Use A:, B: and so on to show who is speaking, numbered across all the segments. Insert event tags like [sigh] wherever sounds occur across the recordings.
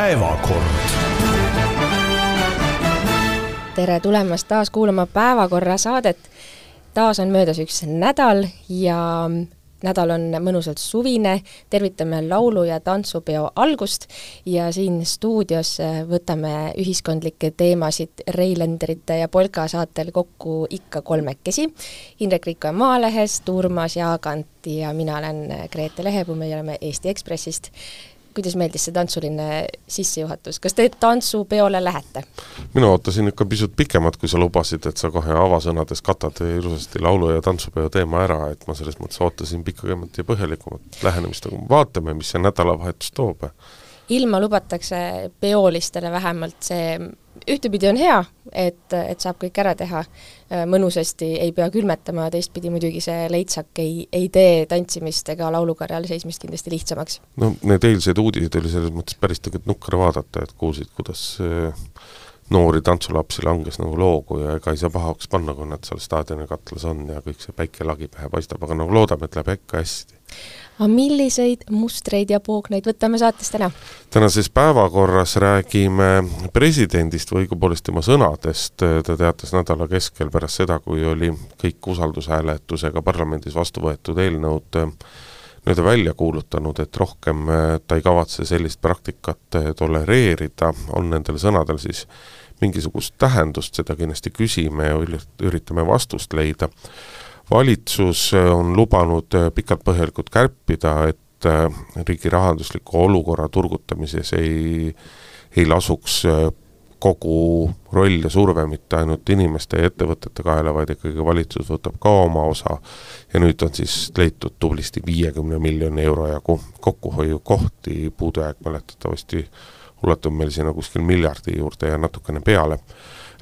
A: päevakord.
B: tere tulemast taas kuulama Päevakorra saadet. taas on möödas üks nädal ja nädal on mõnusalt suvine, tervitame laulu- ja tantsupeo algust ja siin stuudios võtame ühiskondlikke teemasid Reilenderite ja Polka saatel kokku ikka kolmekesi. Indrek Rikko Maalehest, Urmas Jaagant ja mina olen Grete Lehepuu, meie oleme Eesti Ekspressist kuidas meeldis see tantsuline sissejuhatus, kas te tantsupeole lähete?
C: mina ootasin ikka pisut pikemat, kui sa lubasid, et sa kohe avasõnades katad ilusasti laulu- ja tantsupeo teema ära, et ma selles mõttes ootasin pikemat ja põhjalikumat lähenemist, aga vaatame, mis see nädalavahetus toob.
B: Ilma lubatakse peolistele vähemalt see ühtepidi on hea, et, et saab kõik ära teha mõnusasti, ei pea külmetama, teistpidi muidugi see leitsak ei, ei tee tantsimist ega laulukarjal seismist kindlasti lihtsamaks.
C: no need eilsed uudised oli selles mõttes päris tegelikult nukker vaadata, et kuulsid, kuidas äh, noori tantsulapsi langes nagu loogu ja ega ei saa pahaks panna, kui nad seal staadioni katlas on ja kõik see päike lagi pähe paistab, aga nagu loodame, et läheb ikka hästi
B: aga milliseid mustreid ja poogneid? Võtame saates täna?
C: tänases päevakorras räägime presidendist või õigupoolest tema sõnadest, ta teatas nädala keskel pärast seda, kui oli kõik usaldushääletusega parlamendis vastu võetud eelnõud nii-öelda välja kuulutanud, et rohkem ta ei kavatse sellist praktikat tolereerida, on nendel sõnadel siis mingisugust tähendust, seda kindlasti küsime ja üritame vastust leida valitsus äh, on lubanud äh, pikalt põhjalikult kärpida, et äh, riigi rahandusliku olukorra turgutamises ei, ei lasuks kogu roll ja surve mitte ainult inimeste ja ettevõtete kaela, vaid ikkagi valitsus võtab ka oma osa. Ja nüüd on siis leitud tublisti viiekümne miljoni euro jagu kokkuhoiukohti, puudujääk mäletatavasti ulatub meil sinna kuskil miljardi juurde ja natukene peale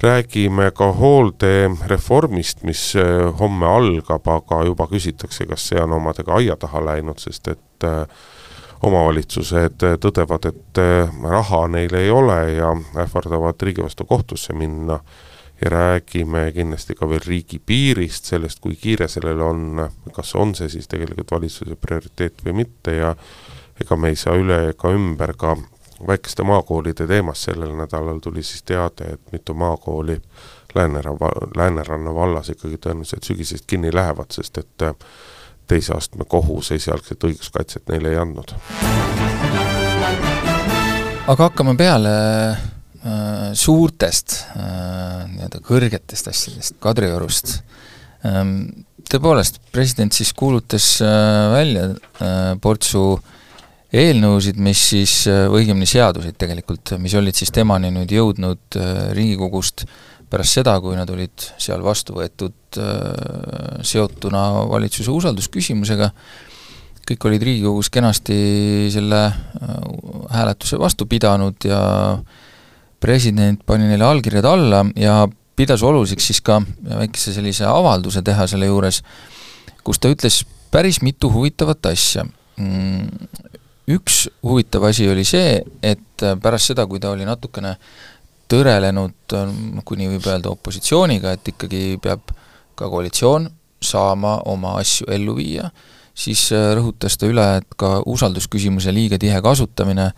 C: räägime ka hooldereformist, mis äh, homme algab, aga juba küsitakse, kas see on omadega aia taha läinud, sest et äh, omavalitsused tõdevad, et raha neil ei ole ja ähvardavad riigi vastu kohtusse minna. Ja räägime kindlasti ka veel riigipiirist, sellest, kui kiire sellel on, kas on see siis tegelikult valitsuse prioriteet või mitte ja ega me ei saa üle ega ümber ka väikeste maakoolide teemast sellel nädalal tuli siis teade, et mitu maakooli Lääneranna, Lääneranna vallas ikkagi tõenäoliselt sügisest kinni lähevad, sest et äh, teise astme kohus esialgset õiguskaitset neile ei andnud.
D: aga hakkame peale äh, suurtest äh, nii-öelda kõrgetest asjadest, Kadriorust ähm,. Tõepoolest, president siis kuulutas äh, välja äh, portsu äh, eelnõusid, mis siis, või õigemini seaduseid tegelikult, mis olid siis temani nüüd jõudnud äh, Riigikogust pärast seda, kui nad olid seal vastu võetud äh, seotuna valitsuse usaldusküsimusega, kõik olid Riigikogus kenasti selle äh, hääletuse vastu pidanud ja president pani neile allkirjad alla ja pidas oluliseks siis ka väikese sellise avalduse teha selle juures, kus ta ütles päris mitu huvitavat asja. Mm, üks huvitav asi oli see, et äh, pärast seda, kui ta oli natukene tõrelenud, noh kui nii võib öelda, opositsiooniga, et ikkagi peab ka koalitsioon saama oma asju ellu viia, siis äh, rõhutas ta üle, et ka usaldusküsimuse liiga tihe kasutamine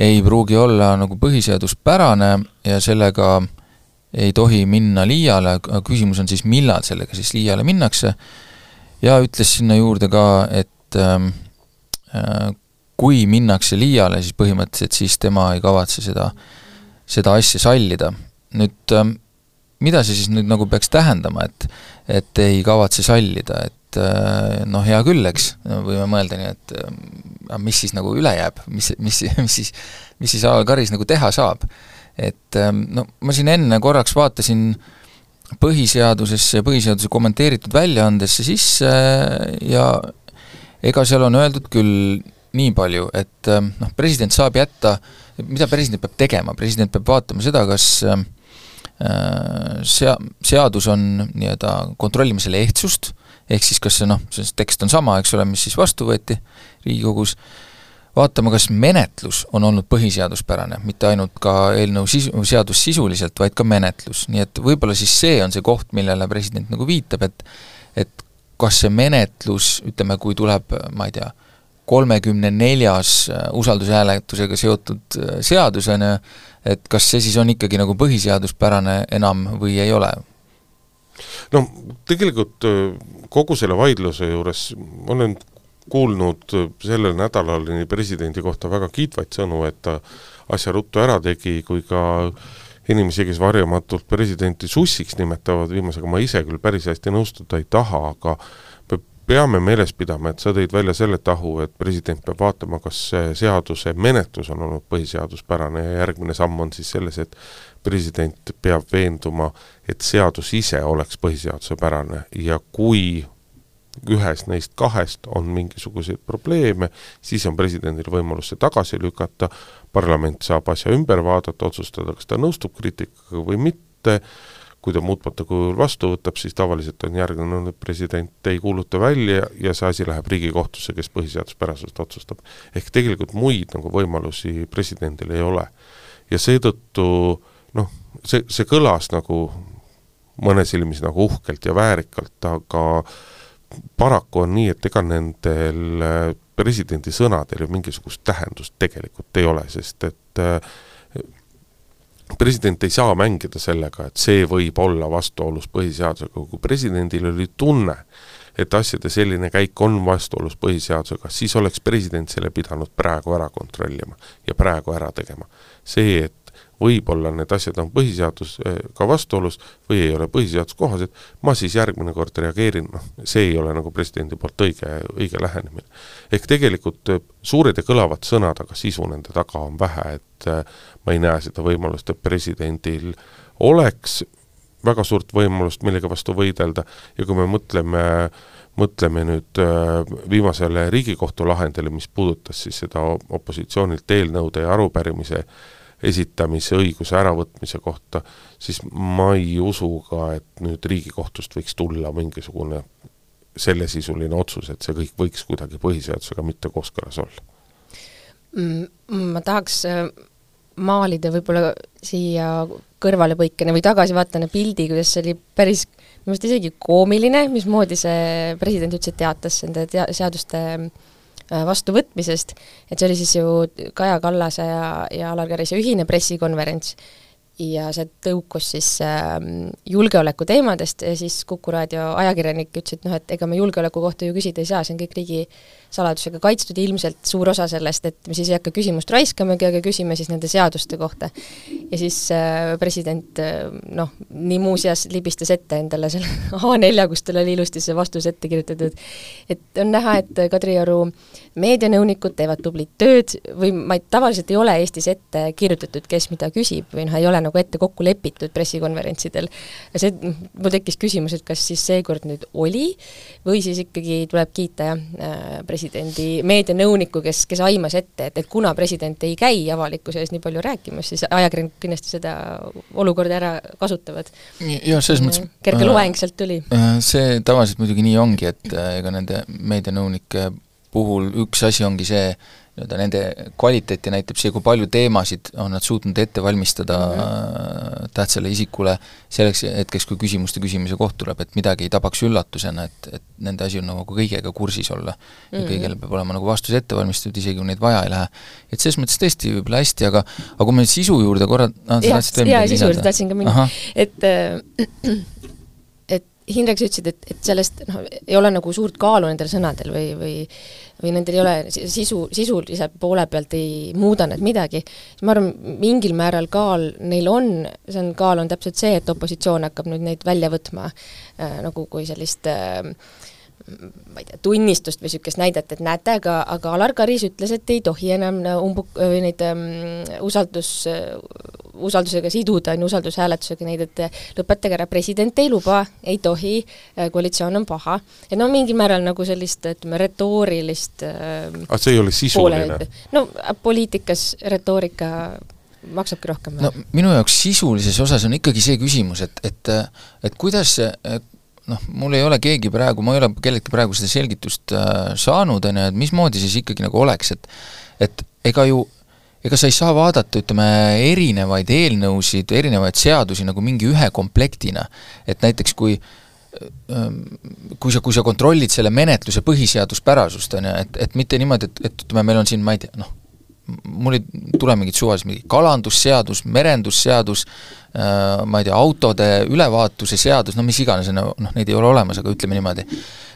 D: ei pruugi olla nagu põhiseaduspärane ja sellega ei tohi minna liiale, küsimus on siis, millal sellega siis liiale minnakse, ja ütles sinna juurde ka, et ähm, äh, kui minnakse liiale, siis põhimõtteliselt siis tema ei kavatse seda, seda asja sallida. nüüd ähm, mida see siis nüüd nagu peaks tähendama, et et ei kavatse sallida, et äh, noh, hea küll, eks, võime mõelda nii, et aga mis siis nagu üle jääb, mis, mis, mis siis, mis siis Alar Karis nagu teha saab. et ähm, no ma siin enne korraks vaatasin põhiseadusesse, põhiseaduse kommenteeritud väljaandesse sisse ja ega seal on öeldud küll nii palju, et ähm, noh, president saab jätta, mida president peab tegema, president peab vaatama seda, kas äh, sea-, seadus on nii-öelda, kontrollima selle ehtsust, ehk siis kas see noh, see tekst on sama, eks ole, mis siis vastu võeti Riigikogus, vaatama, kas menetlus on olnud põhiseaduspärane, mitte ainult ka eelnõu sisu, seadus sisuliselt, vaid ka menetlus, nii et võib-olla siis see on see koht, millele president nagu viitab, et et kas see menetlus, ütleme, kui tuleb, ma ei tea, kolmekümne neljas usaldushääletusega seotud seadus, on ju, et kas see siis on ikkagi nagu põhiseaduspärane enam või ei ole?
C: no tegelikult kogu selle vaidluse juures olen kuulnud sellel nädalal nii presidendi kohta väga kiitvaid sõnu, et ta asja ruttu ära tegi, kui ka inimesi, kes varjamatult presidenti sussiks nimetavad, viimasega ma ise küll päris hästi nõustuda ei taha, aga peame meeles pidama, et sa tõid välja selle tahu, et president peab vaatama, kas seaduse menetlus on olnud põhiseaduspärane ja järgmine samm on siis selles, et president peab veenduma, et seadus ise oleks põhiseadusepärane ja kui ühes neist kahest on mingisuguseid probleeme, siis on presidendil võimalus see tagasi lükata, parlament saab asja ümber vaadata, otsustada, kas ta nõustub kriitikaga või mitte, kui ta muutmata kujul vastu võtab, siis tavaliselt on järgnenud, et president ei kuuluta välja ja see asi läheb Riigikohtusse, kes põhiseaduspärasust otsustab. ehk tegelikult muid nagu võimalusi presidendil ei ole. ja seetõttu noh, see, see kõlas nagu mõne silmis nagu uhkelt ja väärikalt, aga paraku on nii, et ega nendel presidendi sõnadel ju mingisugust tähendust tegelikult ei ole, sest et äh, president ei saa mängida sellega, et see võib olla vastuolus põhiseadusega, kui presidendil oli tunne, et asjade selline käik on vastuolus põhiseadusega, siis oleks president selle pidanud praegu ära kontrollima ja praegu ära tegema. see, et võib-olla need asjad on põhiseadusega vastuolus või ei ole põhiseaduskohased, ma siis järgmine kord reageerin, noh, see ei ole nagu presidendi poolt õige, õige lähenemine. ehk tegelikult äh, suured ja kõlavad sõnad, aga sisu nende taga on vähe, et äh, ma ei näe seda võimalust, et presidendil oleks väga suurt võimalust millegi vastu võidelda ja kui me mõtleme mõtleme nüüd äh, viimasele Riigikohtu lahendile, mis puudutas siis seda opositsioonilt eelnõude ja arupärimise esitamise õiguse äravõtmise kohta, siis ma ei usu ka, et nüüd Riigikohtust võiks tulla mingisugune sellesisuline otsus, et see kõik võiks kuidagi põhiseadusega mitte kooskõlas olla.
B: Mm, ma tahaks äh, maalida võib-olla siia kõrvalepõikena või tagasivaatena pildi, kuidas see oli päris minu meelest isegi koomiline, mismoodi see president üldse teatas nende tea-, seaduste Äh, vastuvõtmisest, et see oli siis ju Kaja Kallase ja, ja Alar Karise ühine pressikonverents. Ja see tõukus siis äh, julgeoleku teemadest ja siis Kuku raadio ajakirjanik ütles, et noh, et ega me julgeoleku kohta ju küsida ei saa, see on kõik riigi saladusega kaitstud ilmselt suur osa sellest, et me siis ei hakka küsimust raiskamagi, aga küsime siis nende seaduste kohta. ja siis äh, president äh, noh, nii muuseas libistas ette endale selle [laughs] A4, kus tal oli ilusti see vastus ette kirjutatud, et on näha, et Kadrioru meedianõunikud teevad tublit tööd või ma ei, tavaliselt ei ole Eestis ette kirjutatud, kes mida küsib või noh, ei ole nagu ette kokku lepitud pressikonverentsidel. ja see, mul tekkis küsimus, et kas siis seekord nüüd oli või siis ikkagi tuleb kiita jah äh,, presidendi meedianõunikku, kes, kes aimas ette, et, et kuna president ei käi avalikkuse ees nii palju rääkimas, siis ajakirjanikud kindlasti seda olukorda ära kasutavad.
D: jah, selles mõttes
B: kerge äh, loeng sealt tuli.
D: Äh, see tavaliselt muidugi nii ongi, et äh, ega nende meedianõunike puhul üks asi ongi see, nii-öelda nende kvaliteeti näitab see, kui palju teemasid on nad suutnud ette valmistada mm -hmm. tähtsale isikule selleks hetkeks, kui küsimuste küsimise koht tuleb, et midagi ei tabaks üllatusena, et, et nende asi on nagu kõigega kursis olla mm. -hmm. ja mhm. kõigele peab olema nagu vastus ette valmistatud, isegi kui neid vaja ei lähe. et selles mõttes tõesti võib-olla hästi, aga aga kui me sisu juurde korra
B: ah, jaa, sisu juurde tahtsin ka minna, et äh, [clears throat] Hindrek, sa ütlesid, et, et sellest noh, ei ole nagu suurt kaalu nendel sõnadel või, või või nendel ei ole sisu, sisulise poole pealt ei muuda need midagi, siis ma arvan, mingil määral kaal neil on, see on, kaal on täpselt see, et opositsioon hakkab nüüd neid välja võtma äh, nagu kui sellist äh, ma ei tea, tunnistust või niisugust näidet, et näete, aga, aga Alar Karis ütles, et ei tohi enam umbuk-, või neid um, usaldus, usaldusega siduda, on ju, usaldushääletusega neid, et lõpetage ära, president ei luba, ei tohi, koalitsioon on paha. et no mingil määral nagu sellist, ütleme, retoorilist
C: aga ah, see ei ole sisuline?
B: no poliitikas retoorika maksabki rohkem.
D: no minu jaoks sisulises osas on ikkagi see küsimus, et, et et kuidas see noh, mul ei ole keegi praegu, ma ei ole kelleltki praegu seda selgitust äh, saanud, on ju, et mismoodi siis ikkagi nagu oleks, et et ega ju, ega sa ei saa vaadata, ütleme, erinevaid eelnõusid, erinevaid seadusi nagu mingi ühe komplektina. et näiteks kui kui sa, kui sa kontrollid selle menetluse põhiseaduspärasust, on ju, et, et mitte niimoodi, et, et ütleme, meil on siin, ma ei tea, noh, mul ei tule mingit suvaliselt, mingi kalandusseadus, merendusseadus, ma ei tea, autode ülevaatuse seadus, no mis iganes, noh, neid ei ole olemas, aga ütleme niimoodi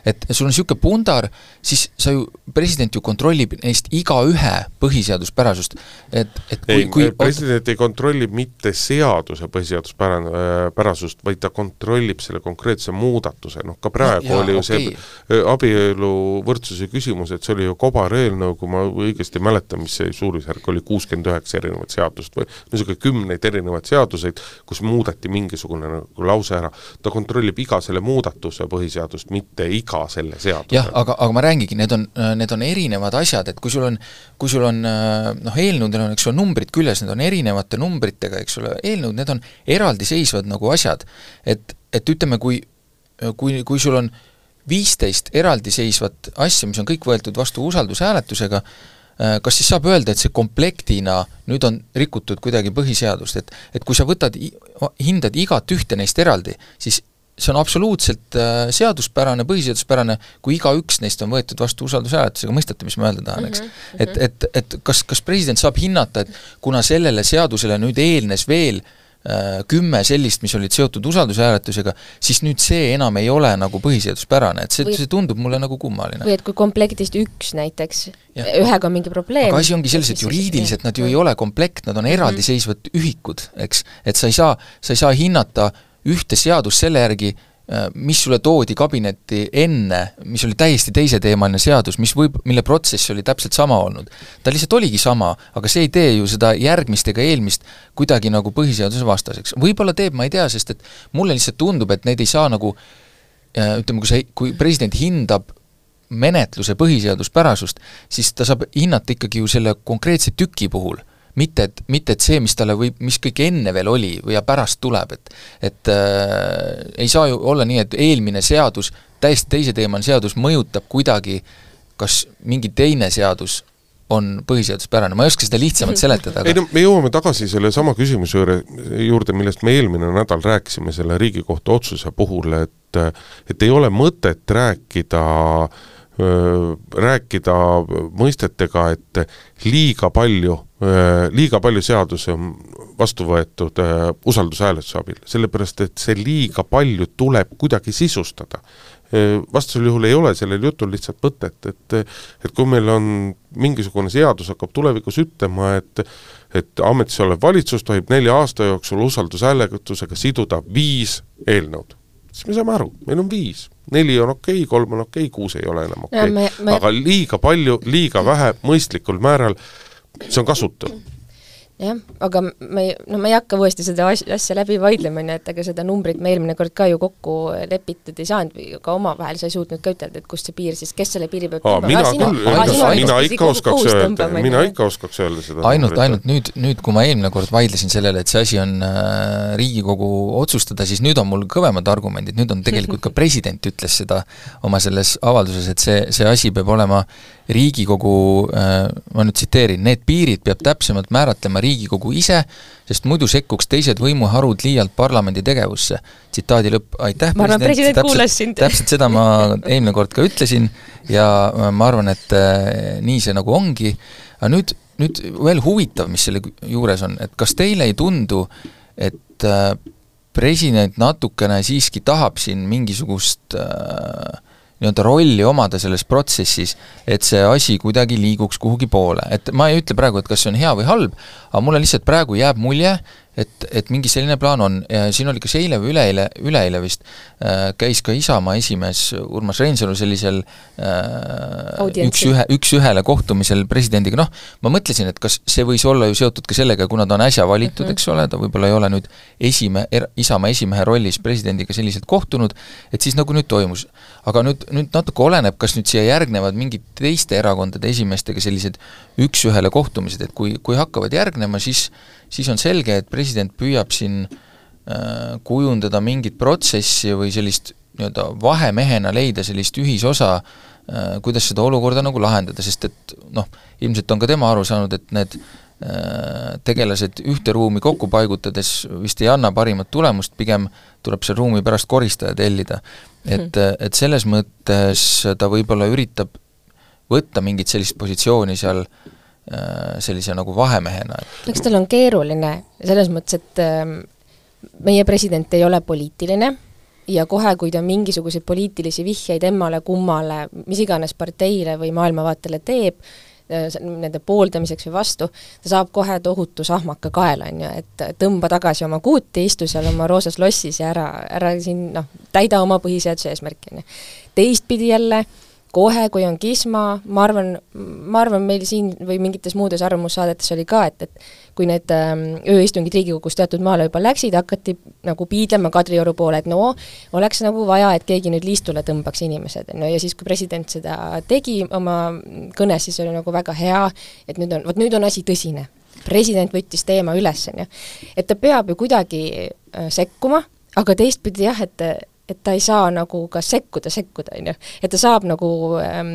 D: et sul on niisugune pundar, siis sa ju, president ju kontrollib neist igaühe põhiseaduspärasust, et, et
C: kui, ei, kui president ei kontrolli mitte seaduse põhiseaduspärasust, vaid ta kontrollib selle konkreetse muudatuse, noh ka praegu no, jaa, oli ju okay. see abieluvõrdsuse küsimus, et see oli ju kobareelnõu, kui ma õigesti mäletan, mis see suurusjärk oli, kuuskümmend üheksa erinevat seadust või niisugune kümneid erinevaid seaduseid, kus muudeti mingisugune nagu lause ära. ta kontrollib iga selle muudatuse põhiseadust, mitte iga iga selle seaduse.
D: jah, aga, aga ma räägigi, need on, need on erinevad asjad, et kui sul on, kui sul on noh, eelnõudel on, eks ole, numbrid küljes, need on erinevate numbritega, eks ole, eelnõud, need on eraldiseisvad nagu asjad. et, et ütleme, kui, kui, kui sul on viisteist eraldiseisvat asja, mis on kõik võetud vastu usaldushääletusega, kas siis saab öelda, et see komplektina nüüd on rikutud kuidagi põhiseadust, et et kui sa võtad, hindad igat ühte neist eraldi, siis see on absoluutselt äh, seaduspärane, põhiseaduspärane, kui igaüks neist on võetud vastu usaldushääletusega, mõistate, mis ma öelda tahan, eks mm? -hmm. et, et, et kas, kas president saab hinnata, et kuna sellele seadusele nüüd eelnes veel äh, kümme sellist, mis olid seotud usaldushääletusega, siis nüüd see enam ei ole nagu põhiseaduspärane, et see, see tundub mulle nagu kummaline.
B: või et kui komplektist üks näiteks, ühega on mingi probleem
D: aga asi ongi selles, et juriidiliselt nad ju ei ole komplekt, nad on mhm. eraldiseisvad ühikud, eks. et sa ei saa, sa ei saa hinnata äh, ühte seadust selle järgi, äh, mis sulle toodi kabinetti enne, mis oli täiesti teiseteemaline seadus, mis võib, mille protsess oli täpselt sama olnud. ta lihtsalt oligi sama, aga see ei tee ju seda järgmist ega eelmist kuidagi nagu põhiseaduse vastaseks. võib-olla teeb, ma ei tea, sest et mulle lihtsalt tundub, et neid ei saa nagu äh, ütleme, kui see, kui president hindab menetluse põhiseaduspärasust, siis ta saab hinnata ikkagi ju selle konkreetse tüki puhul mitte et, mitte et see, mis talle võib, mis kõik enne veel oli või ja pärast tuleb, et et äh, ei saa ju olla nii, et eelmine seadus, täiesti teiseteemaline seadus mõjutab kuidagi kas mingi teine seadus on põhiseaduspärane, ma ei oska seda lihtsamalt seletada,
C: aga ei no me jõuame tagasi sellesama küsimuse juurde, juurde, millest me eelmine nädal rääkisime selle Riigikohtu otsuse puhul, et et ei ole mõtet rääkida äh, rääkida mõistetega, et liiga palju, liiga palju seadusi on vastu võetud usaldushääletuse abil, sellepärast et see liiga palju tuleb kuidagi sisustada. vastasel juhul ei ole sellel jutul lihtsalt mõtet, et et kui meil on mingisugune seadus hakkab tulevikus ütlema, et et ametis olev valitsus tohib nelja aasta jooksul usaldushääletusega siduda viis eelnõud siis me saame aru, meil on viis, neli on okei okay,, kolm on okei okay,, kuus ei ole enam okei okay., me... aga liiga palju, liiga vähe, mõistlikul määral, see on kasutu.
B: Jah, aga me, no ma ei hakka uuesti seda asja läbi vaidlema, on ju, et ega seda numbrit me eelmine kord ka ju kokku lepitud ei saanud või ka omavahel sa ei suutnud ka ütelda, et kust see piir siis, kes selle piiri peab
C: tõmbama? mina küll, mina, mina ikka oskaks öelda, mina ikka oskaks öelda seda
D: ainult, ainult nüüd, nüüd kui ma eelmine kord vaidlesin sellele, et see asi on äh, Riigikogu otsustada, siis nüüd on mul kõvemad argumendid, nüüd on tegelikult ka president ütles seda oma selles avalduses, et see, see asi peab olema Riigikogu, äh, ma nüüd tsiteerin, need piirid peab täpsemalt määratlema Riigikogu ise, sest muidu sekkuks teised võimuharud liialt parlamendi tegevusse. tsitaadi lõpp, aitäh
B: ma arvan, president kuulas sind.
D: täpselt seda ma [laughs] eelmine kord ka ütlesin ja äh, ma arvan, et äh, nii see nagu ongi, aga nüüd, nüüd veel huvitav, mis selle juures on, et kas teile ei tundu, et president natukene siiski tahab siin mingisugust äh, nii-öelda rolli omada selles protsessis, et see asi kuidagi liiguks kuhugi poole, et ma ei ütle praegu, et kas see on hea või halb, aga mulle lihtsalt praegu jääb mulje, et, et mingi selline plaan on siin oli kas eile või üleeile, üleeile vist äh,, käis ka Isamaa esimees Urmas Reinsalu sellisel äh, üks-ühe, üks-ühele kohtumisel presidendiga, noh, ma mõtlesin, et kas see võis olla ju seotud ka sellega, kuna ta on äsja valitud mm, -hmm. eks ole, ta võib-olla ei ole nüüd esime-, er-, Isamaa esimehe rollis presidendiga selliselt kohtunud, et siis nagu nüüd toimus. aga nüüd, nüüd natuke oleneb, kas nüüd siia järgnevad mingid teiste erakondade esimeestega sellised üks-ühele kohtumised, et kui, kui hakkavad järgnema, siis siis on selge, et president püüab siin äh, kujundada mingit protsessi või sellist nii-öelda vahemehena leida sellist ühisosa äh,, kuidas seda olukorda nagu lahendada, sest et noh, ilmselt on ka tema aru saanud, et need tegelased ühte ruumi kokku paigutades vist ei anna parimat tulemust, pigem tuleb seal ruumi pärast koristaja tellida. et, mhm. et selles mõttes ta võib-olla üritab võtta mingit sellist positsiooni seal sellise nagu vahemehena.
B: eks tal on keeruline selles mõttes, et ähm, meie president ei ole poliitiline ja kohe, kui ta mingisuguseid poliitilisi vihjeid emmale-kummale, mis iganes parteile või maailmavaatele teeb, äh, nende pooldamiseks või vastu, ta saab kohe tohutu sahmaka kaela, on ju, et tõmba tagasi oma kuuti, istu seal oma roosas lossis ja ära, ära siin noh, täida oma põhiseaduse eesmärki, on ju. teistpidi jälle äh, kohe, kui on kisma, ma arvan, ma arvan, meil siin või mingites muudes arvamussaadetes oli ka, et, et kui need ähm, ööistungid Riigikogus teatud maale juba läksid, hakati nagu piidlema Kadrioru poole, et no oleks nagu vaja, et keegi nüüd liistule tõmbaks inimesed, no ja siis, kui president seda tegi oma kõnes, siis oli nagu väga hea, et nüüd on, vot nüüd on asi tõsine. president võttis teema üles, on ju. et ta peab ju kuidagi äh, sekkuma, aga teistpidi jah, et et ta ei saa nagu ka sekkuda, sekkuda, on ju. et ta saab nagu ähm,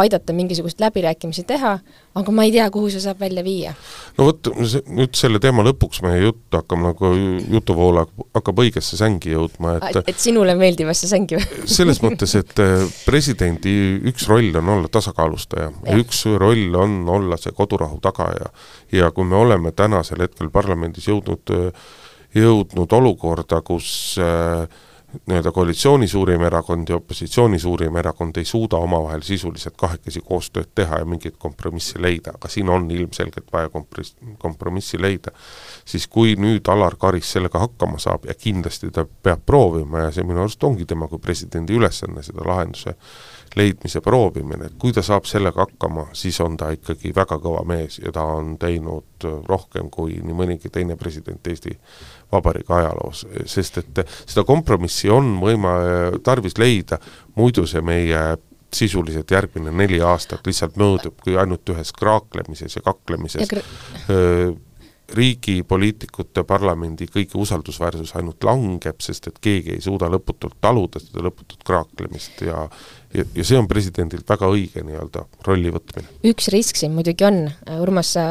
B: aidata mingisuguseid läbirääkimisi teha, aga ma ei tea, kuhu see saab välja viia.
C: no vot, nüüd selle teema lõpuks meie jutt hakkab nagu, jutuvool hakkab õigesse sängi jõudma, et
B: et sinule meeldivasse sängi või? [laughs]
C: selles mõttes, et äh, presidendi üks roll on olla tasakaalustaja ja üks roll on olla see kodurahu tagaja. ja kui me oleme tänasel hetkel parlamendis jõudnud, jõudnud olukorda, kus äh, nii-öelda koalitsiooni suurim erakond ja opositsiooni suurim erakond ei suuda omavahel sisuliselt kahekesi koostööd teha ja mingeid kompromisse leida, aga siin on ilmselgelt vaja kompromiss, kompromissi leida, siis kui nüüd Alar Karis sellega hakkama saab ja kindlasti ta peab proovima ja see minu arust ongi tema kui presidendi ülesanne, seda lahenduse leidmise proovimine, et kui ta saab sellega hakkama, siis on ta ikkagi väga kõva mees ja ta on teinud rohkem kui nii mõnigi teine president Eesti Vabariigi ajaloos, sest et seda kompromissi on võima-, tarvis leida, muidu see meie sisuliselt järgmine neli aastat lihtsalt möödub kui ainult ühes kraaklemises ja kaklemises. Ja öö, riigi poliitikute, parlamendi kõigi usaldusväärsus ainult langeb, sest et keegi ei suuda lõputult taluda seda lõputut kraaklemist ja ja, ja see on presidendilt väga õige nii-öelda rolli võtmine.
B: üks risk siin muidugi on, Urmas, sa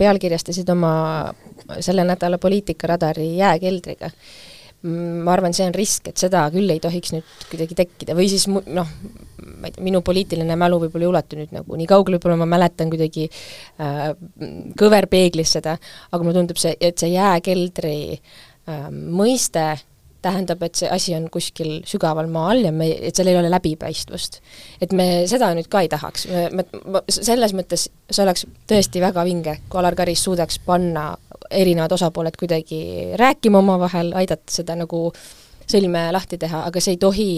B: pealkirjastasid oma selle nädala poliitikaradari jääkeldriga ma arvan, see on risk, et seda küll ei tohiks nüüd kuidagi tekkida või siis noh, ma ei tea, minu poliitiline mälu võib-olla ei ulatu nüüd nagu nii kaugele, võib-olla ma mäletan kuidagi äh, kõverpeeglis seda, aga mulle tundub see, et see jääkeldri äh, mõiste tähendab, et see asi on kuskil sügaval maa all ja me, et seal ei ole läbipaistvust. et me seda nüüd ka ei tahaks, me, me, selles mõttes see oleks tõesti väga vinge, kui Alar Karis suudaks panna erinevad osapooled kuidagi rääkima omavahel, aidata seda nagu sõlme lahti teha, aga see ei tohi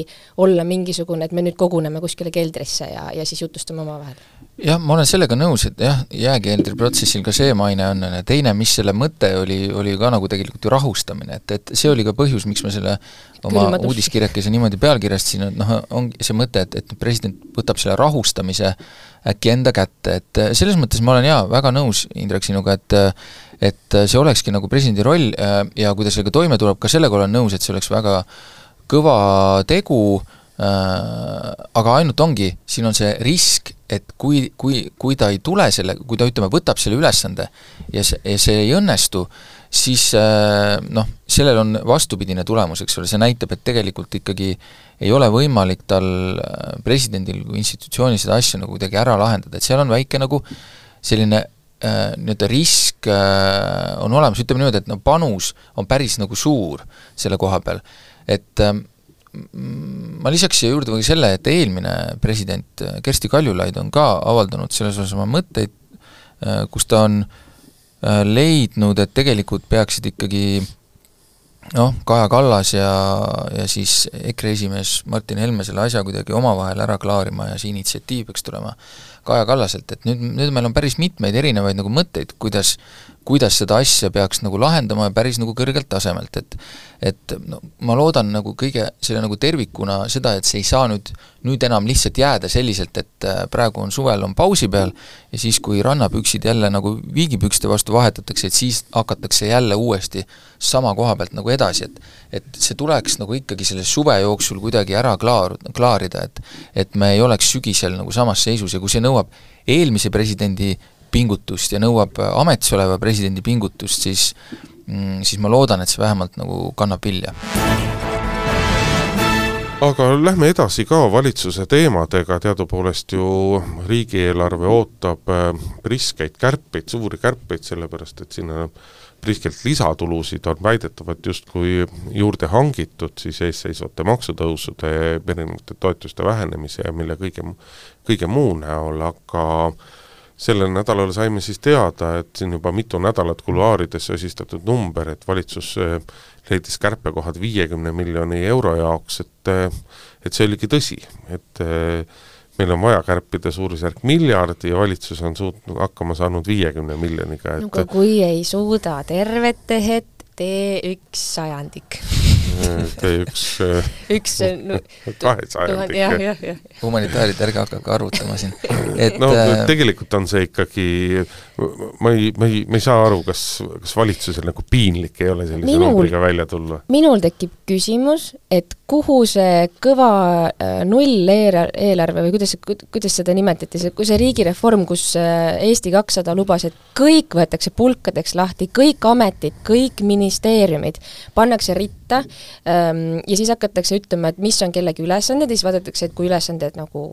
B: olla mingisugune, et me nüüd koguneme kuskile keldrisse ja, ja siis jutustame omavahel
D: jah, ma olen sellega nõus, et jah, jääkeldriprotsessil ka see maine on, teine, mis selle mõte oli, oli ka nagu tegelikult ju rahustamine, et, et see oli ka põhjus, miks ma selle oma Külmadus. uudiskirjakese niimoodi pealkirjastasin, et noh, ongi see mõte, et, et president võtab selle rahustamise äkki enda kätte, et selles mõttes ma olen jaa, väga nõus, Indrek, sinuga, et et see olekski nagu presidendi roll ja kui ta sellega toime tuleb, ka sellega olen nõus, et see oleks väga kõva tegu äh,, Äh, aga ainult ongi, siin on see risk, et kui, kui, kui ta ei tule selle, kui ta ütleme, võtab selle ülesande ja see, ja see ei õnnestu, siis äh, noh, sellel on vastupidine tulemus, eks ole, see näitab, et tegelikult ikkagi ei ole võimalik tal, äh, presidendil kui institutsioonil seda asja nagu kuidagi ära lahendada, et seal on väike nagu selline äh, nii-öelda risk äh, on olemas, ütleme niimoodi, et no panus on päris nagu suur selle koha peal, et äh, ma lisaks siia juurde või selle, et eelmine president Kersti Kaljulaid on ka avaldanud selles osas oma mõtteid, äh, kus ta on äh, leidnud, et tegelikult peaksid ikkagi noh, Kaja Kallas ja, ja siis EKRE esimees Martin Helme selle asja kuidagi omavahel ära klaarima ja see initsiatiiv peaks tulema Kaja Kallaselt, et nüüd, nüüd meil on päris mitmeid erinevaid nagu mõtteid, kuidas kuidas seda asja peaks nagu lahendama ja päris nagu kõrgelt tasemelt, et et no ma loodan nagu kõige selle nagu tervikuna seda, et see ei saa nüüd, nüüd enam lihtsalt jääda selliselt, et äh, praegu on suvel, on pausi peal ja siis, kui rannapüksid jälle nagu viigipükste vastu vahetatakse, et siis hakatakse jälle uuesti sama koha pealt nagu edasi, et et see tuleks nagu ikkagi selle suve jooksul kuidagi ära klaar-, klaarida, et et me ei oleks sügisel nagu samas seisus ja kui see nõuab eelmise presidendi pingutust ja nõuab ametis oleva presidendi pingutust, siis mm, siis ma loodan, et see vähemalt nagu kannab vilja.
C: Aga lähme edasi ka valitsuse teemadega, teadupoolest ju riigieelarve ootab äh, priskeid kärpeid, suuri kärpeid, sellepärast et sinna priskelt lisatulusid on väidetavalt justkui juurde hangitud siis eesseisvate maksutõusude, erinevate toetuste vähenemise ja mille kõige, kõige muu näol, aga sellel nädalal saime siis teada, et siin juba mitu nädalat kuluaarides sosistatud number, et valitsus äh, leidis kärpekohad viiekümne miljoni euro jaoks, et et see oligi tõsi, et meil on vaja kärpida suurusjärk miljard ja valitsus on suutnud, hakkama saanud viiekümne miljoniga, et
B: no aga kui ei suuda tervet tehet, tee üks sajandik
C: tee üks
B: üks no,
C: kahesajandik.
B: jah, jah, jah.
D: humanitaarid, ärge hakake arvutama siin. [laughs] et
C: no äh, tegelikult on see ikkagi, ma ei, ma ei, ma ei saa aru, kas, kas valitsusel nagu piinlik ei ole sellise minul, numbriga välja tulla?
B: minul tekib küsimus, et kuhu see kõva äh, nulleelarve või kuidas, kuidas seda nimetati, see, kui see riigireform, kus äh, Eesti kakssada lubas, et kõik võetakse pulkadeks lahti, kõik ametid, kõik ministeeriumid pannakse ritta ähm, ja siis hakatakse ütlema, et mis on kellegi ülesanded ja siis vaadatakse, et kui ülesanded nagu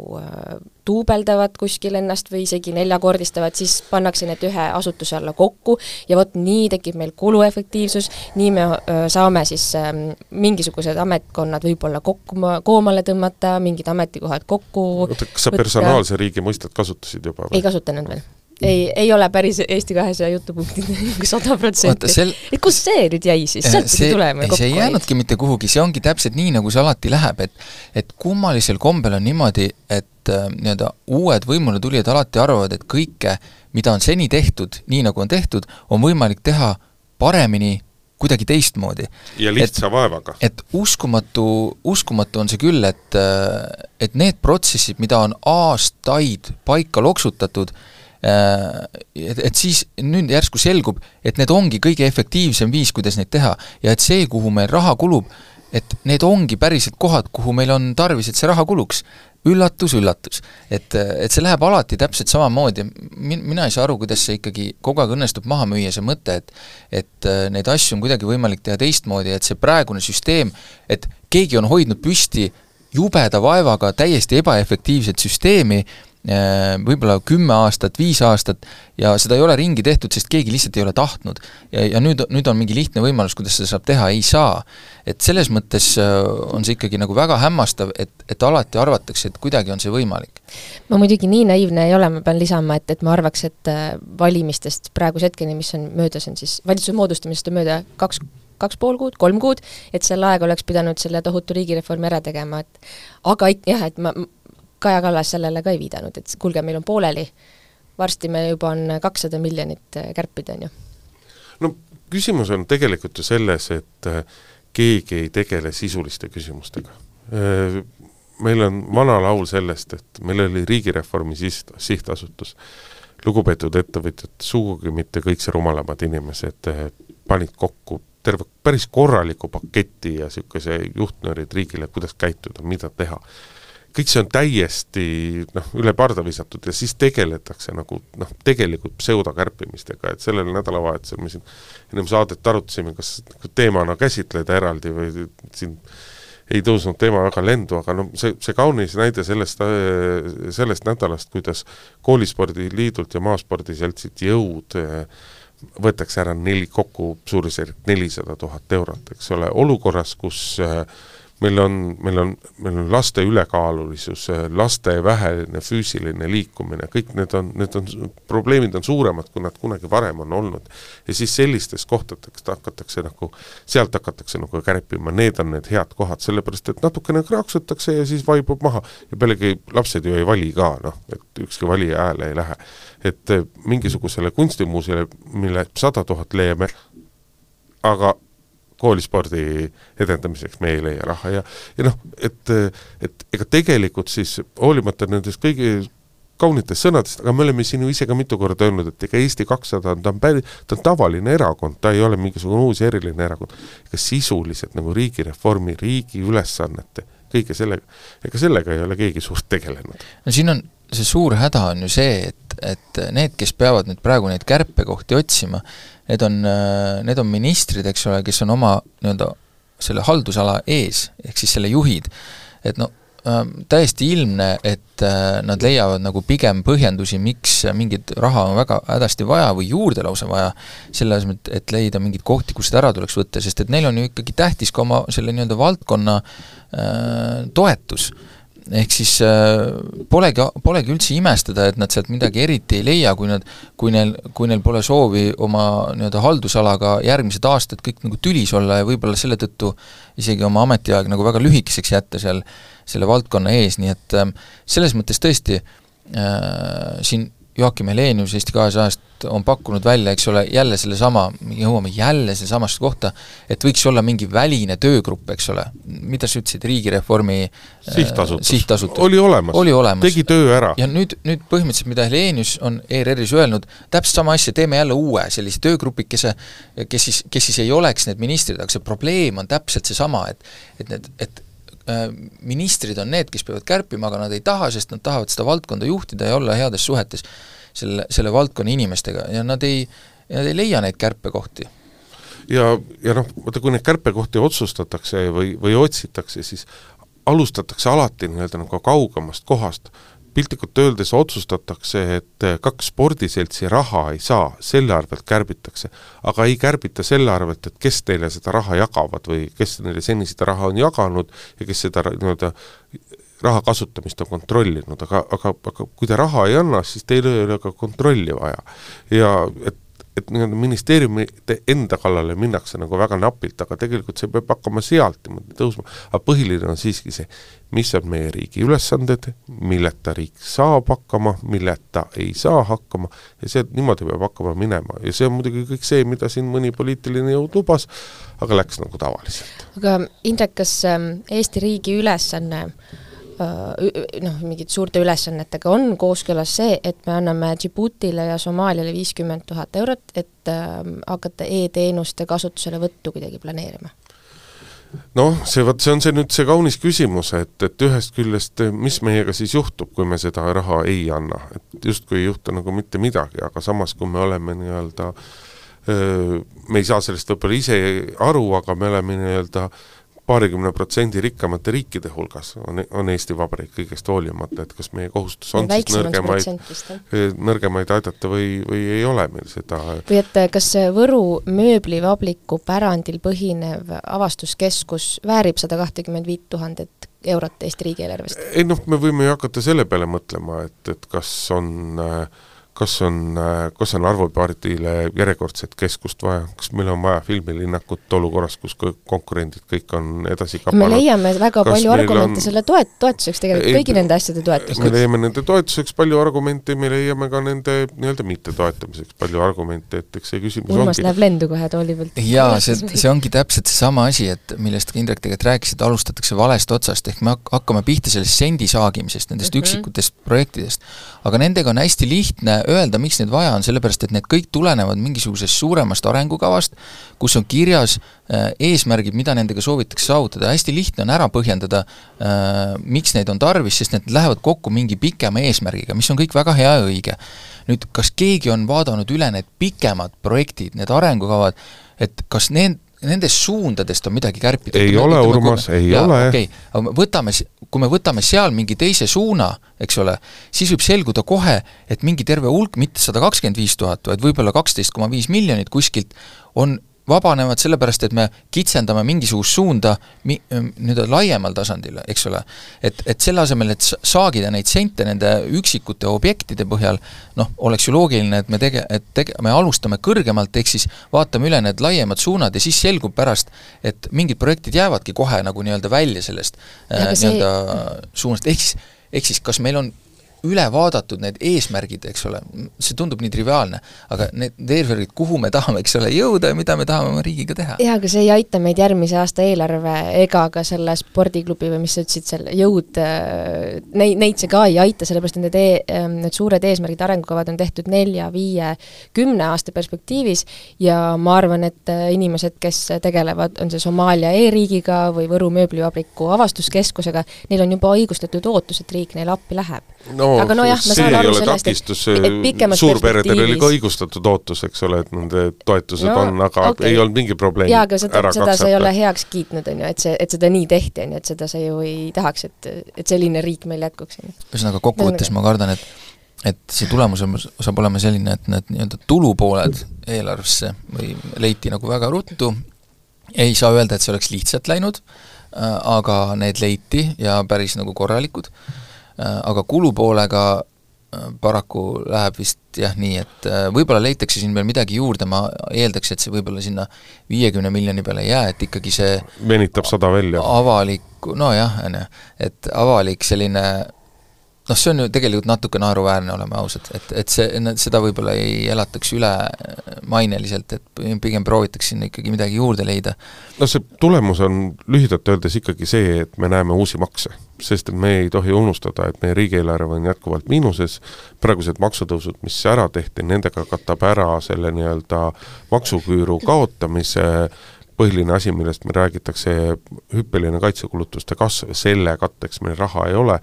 B: duubeldavad kuskil ennast või isegi neljakordistavad, siis pannakse need ühe asutuse alla kokku ja vot nii tekib meil kuluefektiivsus, nii me saame siis öö, mingisugused ametkonnad võib-olla kokku, koomale tõmmata, mingid ametikohad kokku
C: oota, kas sa personaalse riigi mõistet kasutasid juba
B: või? ei kasutanud veel ei, ei ole päris Eesti kahesaja jutupunktid [laughs] sada protsenti. et kus see nüüd jäi siis, sealt pidi tulema
D: ju kokku? see ei jäänudki mitte kuhugi, see ongi täpselt nii, nagu see alati läheb, et et kummalisel kombel on niimoodi, et äh, nii-öelda uued võimule tulijad alati arvavad, et kõike, mida on seni tehtud, nii nagu on tehtud, on võimalik teha paremini, kuidagi teistmoodi.
C: ja lihtsa et, vaevaga.
D: et uskumatu, uskumatu on see küll, et äh, et need protsessid, mida on aastaid paika loksutatud, Äh, et, et siis nüüd järsku selgub, et need ongi kõige efektiivsem viis, kuidas neid teha. ja et see, kuhu meil raha kulub, et need ongi päriselt kohad, kuhu meil on tarvis, et see raha kuluks. Üllatus, üllatus. et, et see läheb alati täpselt samamoodi, min-, mina ei saa aru, kuidas see ikkagi kogu aeg õnnestub maha müüa, see mõte, et et äh, neid asju on kuidagi võimalik teha teistmoodi, et see praegune süsteem, et keegi on hoidnud püsti jubeda vaevaga täiesti ebaefektiivset süsteemi, võib-olla kümme aastat, viis aastat ja seda ei ole ringi tehtud, sest keegi lihtsalt ei ole tahtnud. ja, ja nüüd, nüüd on mingi lihtne võimalus, kuidas seda saab teha, ei saa. et selles mõttes äh, on see ikkagi nagu väga hämmastav, et, et alati arvatakse, et kuidagi on see võimalik.
B: ma muidugi nii naiivne ei ole, ma pean lisama, et, et ma arvaks, et äh, valimistest praeguse hetkeni, mis on möödas, on siis valitsuse moodustamisest on mööda kaks kaks pool kuud, kolm kuud, et sel ajal oleks pidanud selle tohutu riigireformi ära tegema, et aga jah, et ma, Kaja Kallas sellele ka ei viidanud, et kuulge, meil on pooleli, varsti me juba on kakssada miljonit äh, kärpida, on ju.
C: no küsimus on tegelikult ju selles, et äh, keegi ei tegele sisuliste küsimustega. Äh, meil on vana laul sellest, et meil oli riigireformi siht, sihtasutus, lugupeetud ettevõtjad, sugugi mitte kõik see rumalamad inimesed panid kokku terve päris korraliku paketi ja niisuguse juhtnöörid riigile, kuidas käituda, mida teha kõik see on täiesti noh, üle parda visatud ja siis tegeletakse nagu noh, tegelikult pseudokärpimistega, et sellel nädalavahetusel me siin ennem saadet arutasime, kas teemana käsitleda eraldi või siin ei tõusnud teema väga lendu, aga no see, see kaunis näide sellest, sellest nädalast, kuidas koolispordiliidult ja maaspordiseltsilt jõud võetakse ära neli, kokku suurusjärk nelisada tuhat eurot, eks ole, olukorras, kus äh, meil on, meil on, meil on laste ülekaalulisus, laste vähene füüsiline liikumine, kõik need on, need on, probleemid on suuremad, kui nad kunagi varem on olnud. ja siis sellistes kohtadeks hakatakse nagu, sealt hakatakse nagu kärpima, need on need head kohad, sellepärast et natukene kraaksutakse ja siis vaibub maha. ja pealegi lapsed ju ei vali ka, noh, et ükski valija hääle ei lähe. et mingisugusele kunstimuuseumile, mille sada tuhat leiame, aga koolispordi edendamiseks me ei leia raha ja, ja noh, et, et ega tegelikult siis hoolimata nendest kõigi kaunitest sõnadest, aga me oleme siin ju ise ka mitu korda öelnud, et ega Eesti kakssada on, ta on päri-, ta on tavaline erakond, ta ei ole mingisugune uus eriline erakond. ega sisuliselt nagu riigireformi, riigi ülesannete, kõige sellega, ega sellega ei ole keegi suurt tegelenud.
D: no siin on see suur häda on ju see, et, et need, kes peavad nüüd praegu neid kärpekohti otsima, need on, need on ministrid, eks ole, kes on oma nii-öelda selle haldusala ees, ehk siis selle juhid, et no äh, täiesti ilmne, et äh, nad leiavad nagu pigem põhjendusi, miks mingit raha on väga hädasti vaja või juurde lausa vaja, selle asemel, et leida mingeid kohti, kust seda ära tuleks võtta, sest et neil on ju ikkagi tähtis ka oma selle nii-öelda valdkonna äh, toetus ehk siis äh, polegi, polegi üldse imestada, et nad sealt midagi eriti ei leia, kui nad, kui neil, kui neil pole soovi oma nii-öelda haldusalaga järgmised aastad kõik nagu tülis olla ja võib-olla selle tõttu isegi oma ametiaeg nagu väga lühikeseks jätta seal selle valdkonna ees, nii et äh, selles mõttes tõesti äh, siin Joakim Helenius Eesti kahesajast on pakkunud välja, eks ole, jälle sellesama, jõuame jälle sellesamasse kohta, et võiks olla mingi väline töögrupp, eks ole, mida sa ütlesid, riigireformi
C: sihtasutus,
D: sihtasutus.,
C: oli olemas,
D: oli olemas.,
C: tegi töö ära.
D: ja nüüd, nüüd põhimõtteliselt, mida Helenius on ERR-is öelnud, täpselt sama asja, teeme jälle uue sellise töögrupikese, kes siis, kes siis ei oleks need ministrid, aga see probleem on täpselt seesama, et et need, et Äh, ministrid on need, kes peavad kärpima, aga nad ei taha, sest nad tahavad seda valdkonda juhtida ja olla heades suhetes selle, selle valdkonna inimestega ja nad ei, nad ei leia neid kärpekohti.
C: ja, ja noh, vaata kui neid kärpekohti otsustatakse või, või otsitakse, siis alustatakse alati nii-öelda nagu kaugemast kohast piltlikult öeldes otsustatakse, et kaks spordiseltsi raha ei saa, selle arvelt kärbitakse. aga ei kärbita selle arvelt, et kes teile seda raha jagavad või kes neile seni seda raha on jaganud ja kes seda nii-öelda raha kasutamist on kontrollinud, aga, aga, aga kui te raha ei anna, siis teil ei ole ka kontrolli vaja. ja et et nii-öelda ministeeriumite enda kallale minnakse nagu väga napilt, aga tegelikult see peab hakkama sealt niimoodi tõusma. aga põhiline on siiski see, mis on meie riigi ülesanded, milleta riik saab hakkama, milleta ei saa hakkama ja see, niimoodi peab hakkama minema ja see on muidugi kõik see, mida siin mõni poliitiline jõud lubas, aga läks nagu tavaliselt.
B: aga Indrek, kas ähm, Eesti riigi ülesanne noh, mingite suurte ülesannetega, on kooskõlas see, et me anname Djiboutile ja Somaaliale viiskümmend tuhat eurot, et äh, hakata e-teenuste kasutuselevõttu kuidagi planeerima?
C: noh, see vot, see on see nüüd see kaunis küsimus, et, et ühest küljest, mis meiega siis juhtub, kui me seda raha ei anna, et justkui ei juhtu nagu mitte midagi, aga samas, kui me oleme nii-öelda me ei saa sellest võib-olla ise aru, aga me oleme nii-öelda paarikümne protsendi rikkamate riikide hulgas on, on Eesti Vabariik kõigest hoolimata, et kas meie kohustus on siis nõrgemaid, eh, nõrgemaid aidata või, või ei ole meil seda
B: või et kas Võru mööblivabriku pärandil põhinev avastuskeskus väärib sada kahtekümmet viit tuhandet eurot Eesti riigieelarvest?
C: ei noh, me võime ju hakata selle peale mõtlema, et, et kas on äh, kas on, kas on Arvo Pardile järjekordset keskust vaja, kas meil on vaja filmilinnakut olukorras, kus konkurendid kõik on edasi kapanud?
B: me leiame väga kas palju argumente on... selle toet-, toetuseks tegelikult, kõigi nende asjade toetuseks.
C: me leiame nende toetuseks palju argumente, me leiame ka nende nii-öelda mittetoetamiseks palju argumente, et eks see küsimus
B: Urmas ongi... läheb lendu kohe tooli pealt.
D: jaa, see, see ongi täpselt seesama asi, et millest ka Indrek tegelikult rääkis, et alustatakse valest otsast, ehk me hakkame pihta sellest sendi saagimisest, nendest mm -hmm. üksikutest projektidest. aga nendega on hästi lihtne öelda, miks neid vaja on, sellepärast et need kõik tulenevad mingisugusest suuremast arengukavast, kus on kirjas äh, eesmärgid, mida nendega soovitakse saavutada, hästi lihtne on ära põhjendada äh,, miks neid on tarvis, sest need lähevad kokku mingi pikema eesmärgiga, mis on kõik väga hea ja õige. nüüd, kas keegi on vaadanud üle need pikemad projektid, need arengukavad, et kas need, nendest suundadest on midagi kärpida?
C: ei ole, Urmas, ei jaa, ole.
D: okei okay., aga võtame, kui me võtame seal mingi teise suuna, eks ole, siis võib selguda kohe, et mingi terve hulk, mitte sada kakskümmend viis tuhat, vaid võib-olla kaksteist koma viis miljonit kuskilt on vabanevad sellepärast, et me kitsendame mingisugust suunda mi-, nii-öelda laiemal tasandil, eks ole. et, et selle asemel, et saagida neid sente nende üksikute objektide põhjal, noh, oleks ju loogiline, et me tege-, et tege-, me alustame kõrgemalt, ehk siis vaatame üle need laiemad suunad ja siis selgub pärast, et mingid projektid jäävadki kohe nagu nii-öelda välja sellest äh, nii-öelda see... suunast, ehk siis ehk siis kas meil on üle vaadatud need eesmärgid, eks ole, see tundub nii triviaalne, aga need eesmärgid, kuhu me tahame, eks ole, jõuda ja mida me tahame oma riigiga teha.
B: jaa, aga see ei aita meid järgmise aasta eelarve ega ka selle spordiklubi või mis sa ütlesid, selle jõud, äh, neid, neid see ka ei aita, sellepärast et need e-, need suured eesmärgid, arengukavad on tehtud nelja, viie, kümne aasta perspektiivis ja ma arvan, et äh, inimesed, kes tegelevad, on see Somaalia e-riigiga või Võru mööblivabriku avastuskeskusega, neil on juba õigustatud ootus, et riik neile appi läheb.
C: no
B: aga nojah, ma saan aru sellest,
C: takistus, suurperedel oli ka õigustatud ootus, eks ole, et nende toetused no, on, aga okay. ei olnud mingi probleemi
B: jaa, aga seda, seda sa ei ole heaks kiitnud, on ju, et see, et seda nii tehti, on ju, et seda sa ju ei tahaks, et, et selline riik meil jätkuks,
D: ühesõnaga, kokkuvõttes ma kardan, et et see tulemus on, saab olema selline, et need nii-öelda tulupooled eelarvesse või leiti nagu väga ruttu, ei saa öelda, et see oleks lihtsalt läinud, äh, aga need leiti ja päris nagu korralikud, aga kulupoolega äh, paraku läheb vist jah nii, et võib-olla leitakse siin veel midagi juurde, ma eeldaks, et see võib-olla sinna viiekümne miljoni peale ei jää, et ikkagi see
C: venitab sada välja.
D: avalik, nojah, on ju, et avalik selline noh, see on ju tegelikult natuke naeruväärne, oleme ausad, et, et see, seda võib-olla ei elataks üle maineliselt, et pigem proovitakse sinna ikkagi midagi juurde leida.
C: no see tulemus on lühidalt öeldes ikkagi see, et me näeme uusi makse. sest et me ei tohi unustada, et meie riigieelarve on jätkuvalt miinuses, praegused maksutõusud, mis ära tehti, nendega katab ära selle nii-öelda maksuküüru kaotamise, põhiline asi, millest meil räägitakse, hüppeline kaitsekulutuste kasv, selle katteks meil raha ei ole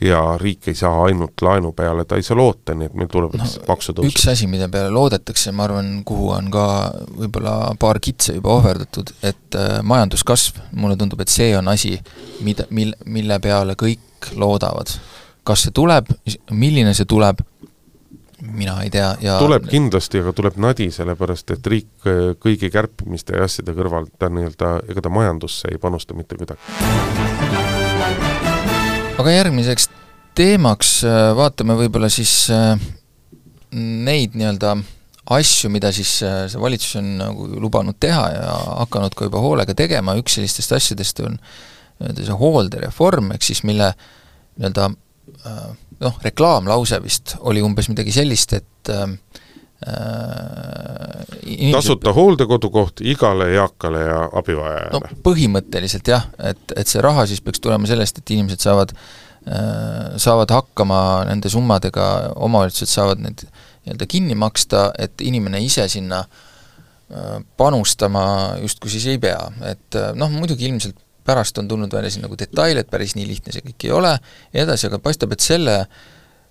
C: ja riik ei saa ainult laenu peale, ta ei saa loota, nii et meil tulevad no, maksutõusud.
D: üks asi, mille peale loodetakse, ma arvan, kuhu on ka võib-olla paar kitse juba ohverdatud, et äh, majanduskasv, mulle tundub, et see on asi, mida, mil-, mille peale kõik loodavad. kas see tuleb, milline see tuleb, mina ei tea ja
C: tuleb kindlasti, aga tuleb nadi, sellepärast et riik äh, kõigi kärpimiste ja asjade kõrval, ta nii-öelda, ega ta majandusse ei panusta mitte kuidagi
D: aga järgmiseks teemaks äh, vaatame võib-olla siis äh, neid nii-öelda asju, mida siis äh, see valitsus on nagu lubanud teha ja hakanud ka juba hoolega tegema, üks sellistest asjadest on nii-öelda see hooldereform, ehk siis mille nii-öelda noh, reklaamlause vist oli umbes midagi sellist, et äh,
C: inimesed... tasuta hooldekodukoht igale eakale ja abivajajale?
D: no põhimõtteliselt jah, et, et see raha siis peaks tulema sellest, et inimesed saavad äh, saavad hakkama nende summadega, omavalitsused saavad need nii-öelda kinni maksta, et inimene ise sinna äh, panustama justkui siis ei pea, et äh, noh, muidugi ilmselt pärast on tulnud välja siin nagu detaile, et päris nii lihtne see kõik ei ole ja edasi, aga paistab, et selle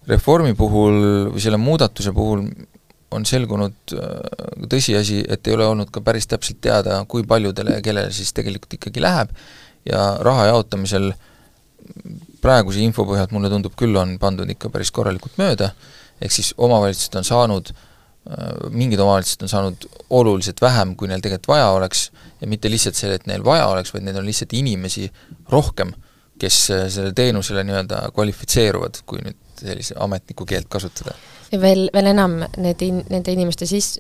D: reformi puhul või selle muudatuse puhul on selgunud äh, tõsiasi, et ei ole olnud ka päris täpselt teada, kui paljudele ja kellele siis tegelikult ikkagi läheb. Ja raha jaotamisel praeguse info põhjalt mulle tundub küll, on pandud ikka päris korralikult mööda, ehk siis omavalitsused on saanud, äh, mingid omavalitsused on saanud oluliselt vähem, kui neil tegelikult vaja oleks, ja mitte lihtsalt see, et neil vaja oleks, vaid neil on lihtsalt inimesi rohkem, kes äh, sellele teenusele nii-öelda kvalifitseeruvad, kui nüüd sellise ametniku keelt kasutada
B: ja veel, veel enam need in-, nende inimeste siis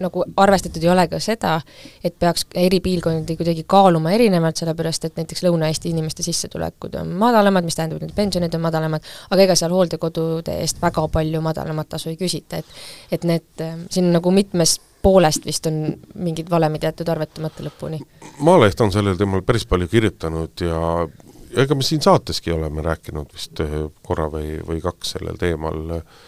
B: nagu arvestatud ei ole ka seda, et peaks eri piirkondi kuidagi kaaluma erinevalt, sellepärast et näiteks Lõuna-Eesti inimeste sissetulekud on madalamad, mis tähendab, et pensionid on madalamad, aga ega seal hooldekodude eest väga palju madalamat tasu ei küsita, et et need, siin nagu mitmes poolest vist on mingid valemid jäetud arvetamata lõpuni.
C: Maaleht on sellel teemal päris palju kirjutanud ja ega me siin saateski oleme rääkinud vist korra või, või kaks sellel teemal äh,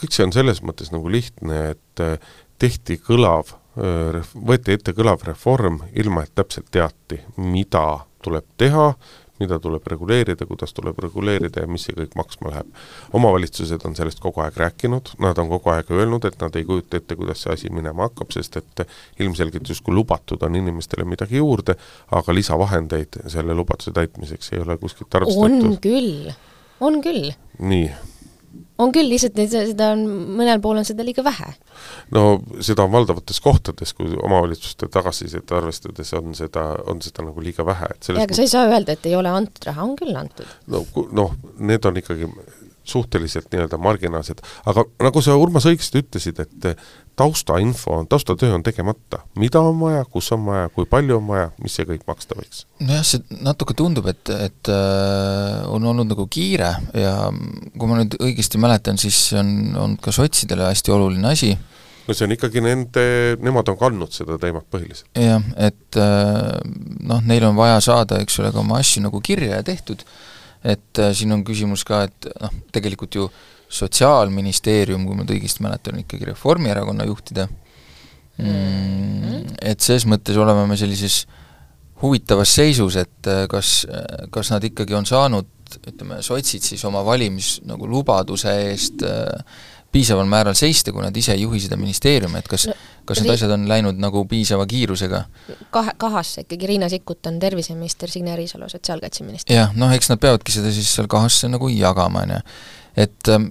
C: kõik see on selles mõttes nagu lihtne, et äh, tehti kõlav, äh, võeti ette kõlav reform, ilma et täpselt teati, mida tuleb teha, mida tuleb reguleerida, kuidas tuleb reguleerida ja mis see kõik maksma läheb. omavalitsused on sellest kogu aeg rääkinud, nad on kogu aeg öelnud, et nad ei kujuta ette, kuidas see asi minema hakkab, sest et ilmselgelt justkui lubatud on inimestele midagi juurde, aga lisavahendeid selle lubaduse täitmiseks ei ole kuskilt arvestatud.
B: on küll, on küll.
C: nii
B: on küll, lihtsalt neid, seda on, mõnel pool on seda liiga vähe.
C: no seda on valdavates kohtades, kui omavalitsuste tagasisidet arvestades on seda, on seda nagu liiga vähe, et
B: jaa, aga sa ei saa öelda, et ei ole antud raha, on küll antud.
C: no noh, need on ikkagi suhteliselt nii-öelda marginaalsed, aga nagu sa, Urmas, õigesti ütlesid, et taustainfo, taustatöö on tegemata. mida on vaja, kus on vaja, kui palju on vaja, mis see kõik maksta võiks?
D: nojah, see natuke tundub, et, et äh, on olnud nagu kiire ja kui ma nüüd õigesti mäletan, siis on olnud ka sotsidele hästi oluline asi.
C: no see on ikkagi nende, nemad on kandnud seda teemat põhiliselt.
D: jah, et äh, noh, neil on vaja saada, eks ole, ka oma asju nagu kirja ja tehtud, et äh, siin on küsimus ka, et noh, tegelikult ju Sotsiaalministeerium, kui ma nüüd õigesti mäletan, on ikkagi Reformierakonna juhtida mm,, et ses mõttes oleme me sellises huvitavas seisus, et äh, kas, kas nad ikkagi on saanud ütleme, sotsid siis oma valimis nagu lubaduse eest äh, piisaval määral seista, kui nad ise ei juhi seda ministeeriumi, et kas no, kas need asjad on läinud nagu piisava kiirusega?
B: kahe, kahasse ikkagi, Riina Sikkut on terviseminister, Signe Riisalo sotsiaalkaitseminister.
D: jah, noh eks nad peavadki seda siis seal kahasse nagu jagama, on ju. et ähm,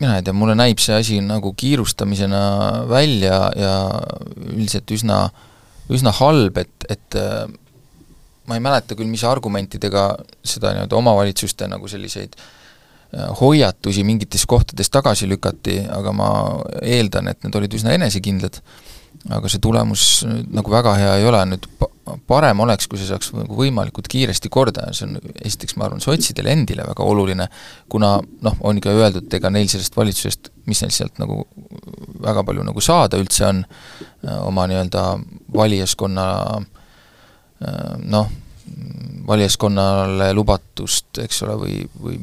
D: mina ei tea, mulle näib see asi nagu kiirustamisena välja ja üldiselt üsna, üsna halb, et, et äh, ma ei mäleta küll, mis argumentidega seda nii-öelda omavalitsuste nagu selliseid äh, hoiatusi mingites kohtades tagasi lükati, aga ma eeldan, et need olid üsna enesekindlad, aga see tulemus nagu väga hea ei ole, nüüd parem oleks, kui see saaks nagu võimalikult kiiresti korda. Ja see on esiteks, ma arvan, sotsidele endile väga oluline, kuna noh, on ka öeldud, ega neil sellest valitsusest, mis neil sealt nagu väga palju nagu saada üldse on, oma nii-öelda valijaskonna noh, valijaskonnale lubatust, eks ole, või, või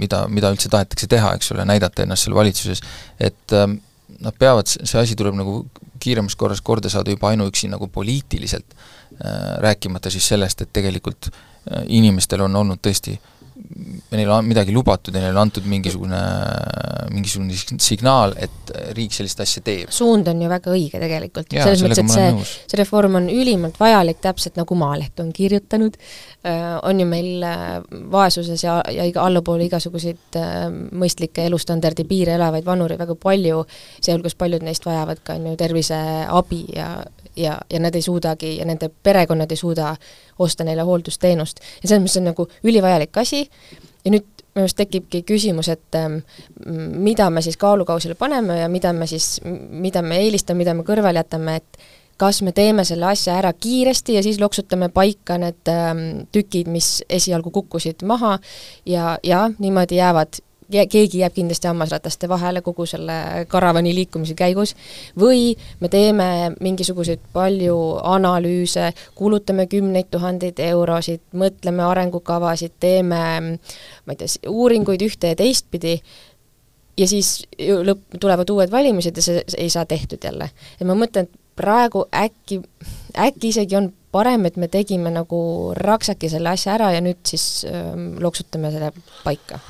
D: mida, mida üldse tahetakse teha, eks ole, näidata ennast seal valitsuses, et ähm, nad peavad, see asi tuleb nagu kiiremas korras korda saada juba ainuüksi nagu poliitiliselt äh,, rääkimata siis sellest, et tegelikult äh, inimestel on olnud tõesti äh, neile on midagi lubatud ja neile on antud mingisugune, mingisugune signaal, et riik sellist asja teeb.
B: suund on ju väga õige tegelikult, selles mõttes, et see, see reform on ülimalt vajalik, täpselt nagu Maaleht on kirjutanud, on ju meil äh, vaesuses ja, ja iga, allapoole igasuguseid äh, mõistlikke elustandardi piire elavaid vanureid väga palju, sealhulgas paljud neist vajavad ka on ju terviseabi ja, ja, ja nad ei suudagi ja nende perekonnad ei suuda osta neile hooldusteenust. ja selles mõttes on nagu ülivajalik asi ja nüüd minu arust tekibki küsimus, et ähm, mida me siis kaalukausile paneme ja mida me siis, mida me eelistame, mida me kõrvale jätame, et kas me teeme selle asja ära kiiresti ja siis loksutame paika need ähm, tükid, mis esialgu kukkusid maha ja, ja niimoodi jäävad keegi jääb kindlasti hammasrataste vahele kogu selle karavani liikumise käigus, või me teeme mingisuguseid palju analüüse, kulutame kümneid tuhandeid eurosid, mõtleme arengukavasid, teeme ma ei tea, uuringuid ühte ja teistpidi, ja siis lõpp, tulevad uued valimised ja see ei saa tehtud jälle. ja ma mõtlen, et praegu äkki, äkki isegi on parem, et me tegime nagu raksaki selle asja ära ja nüüd siis öö, loksutame selle paika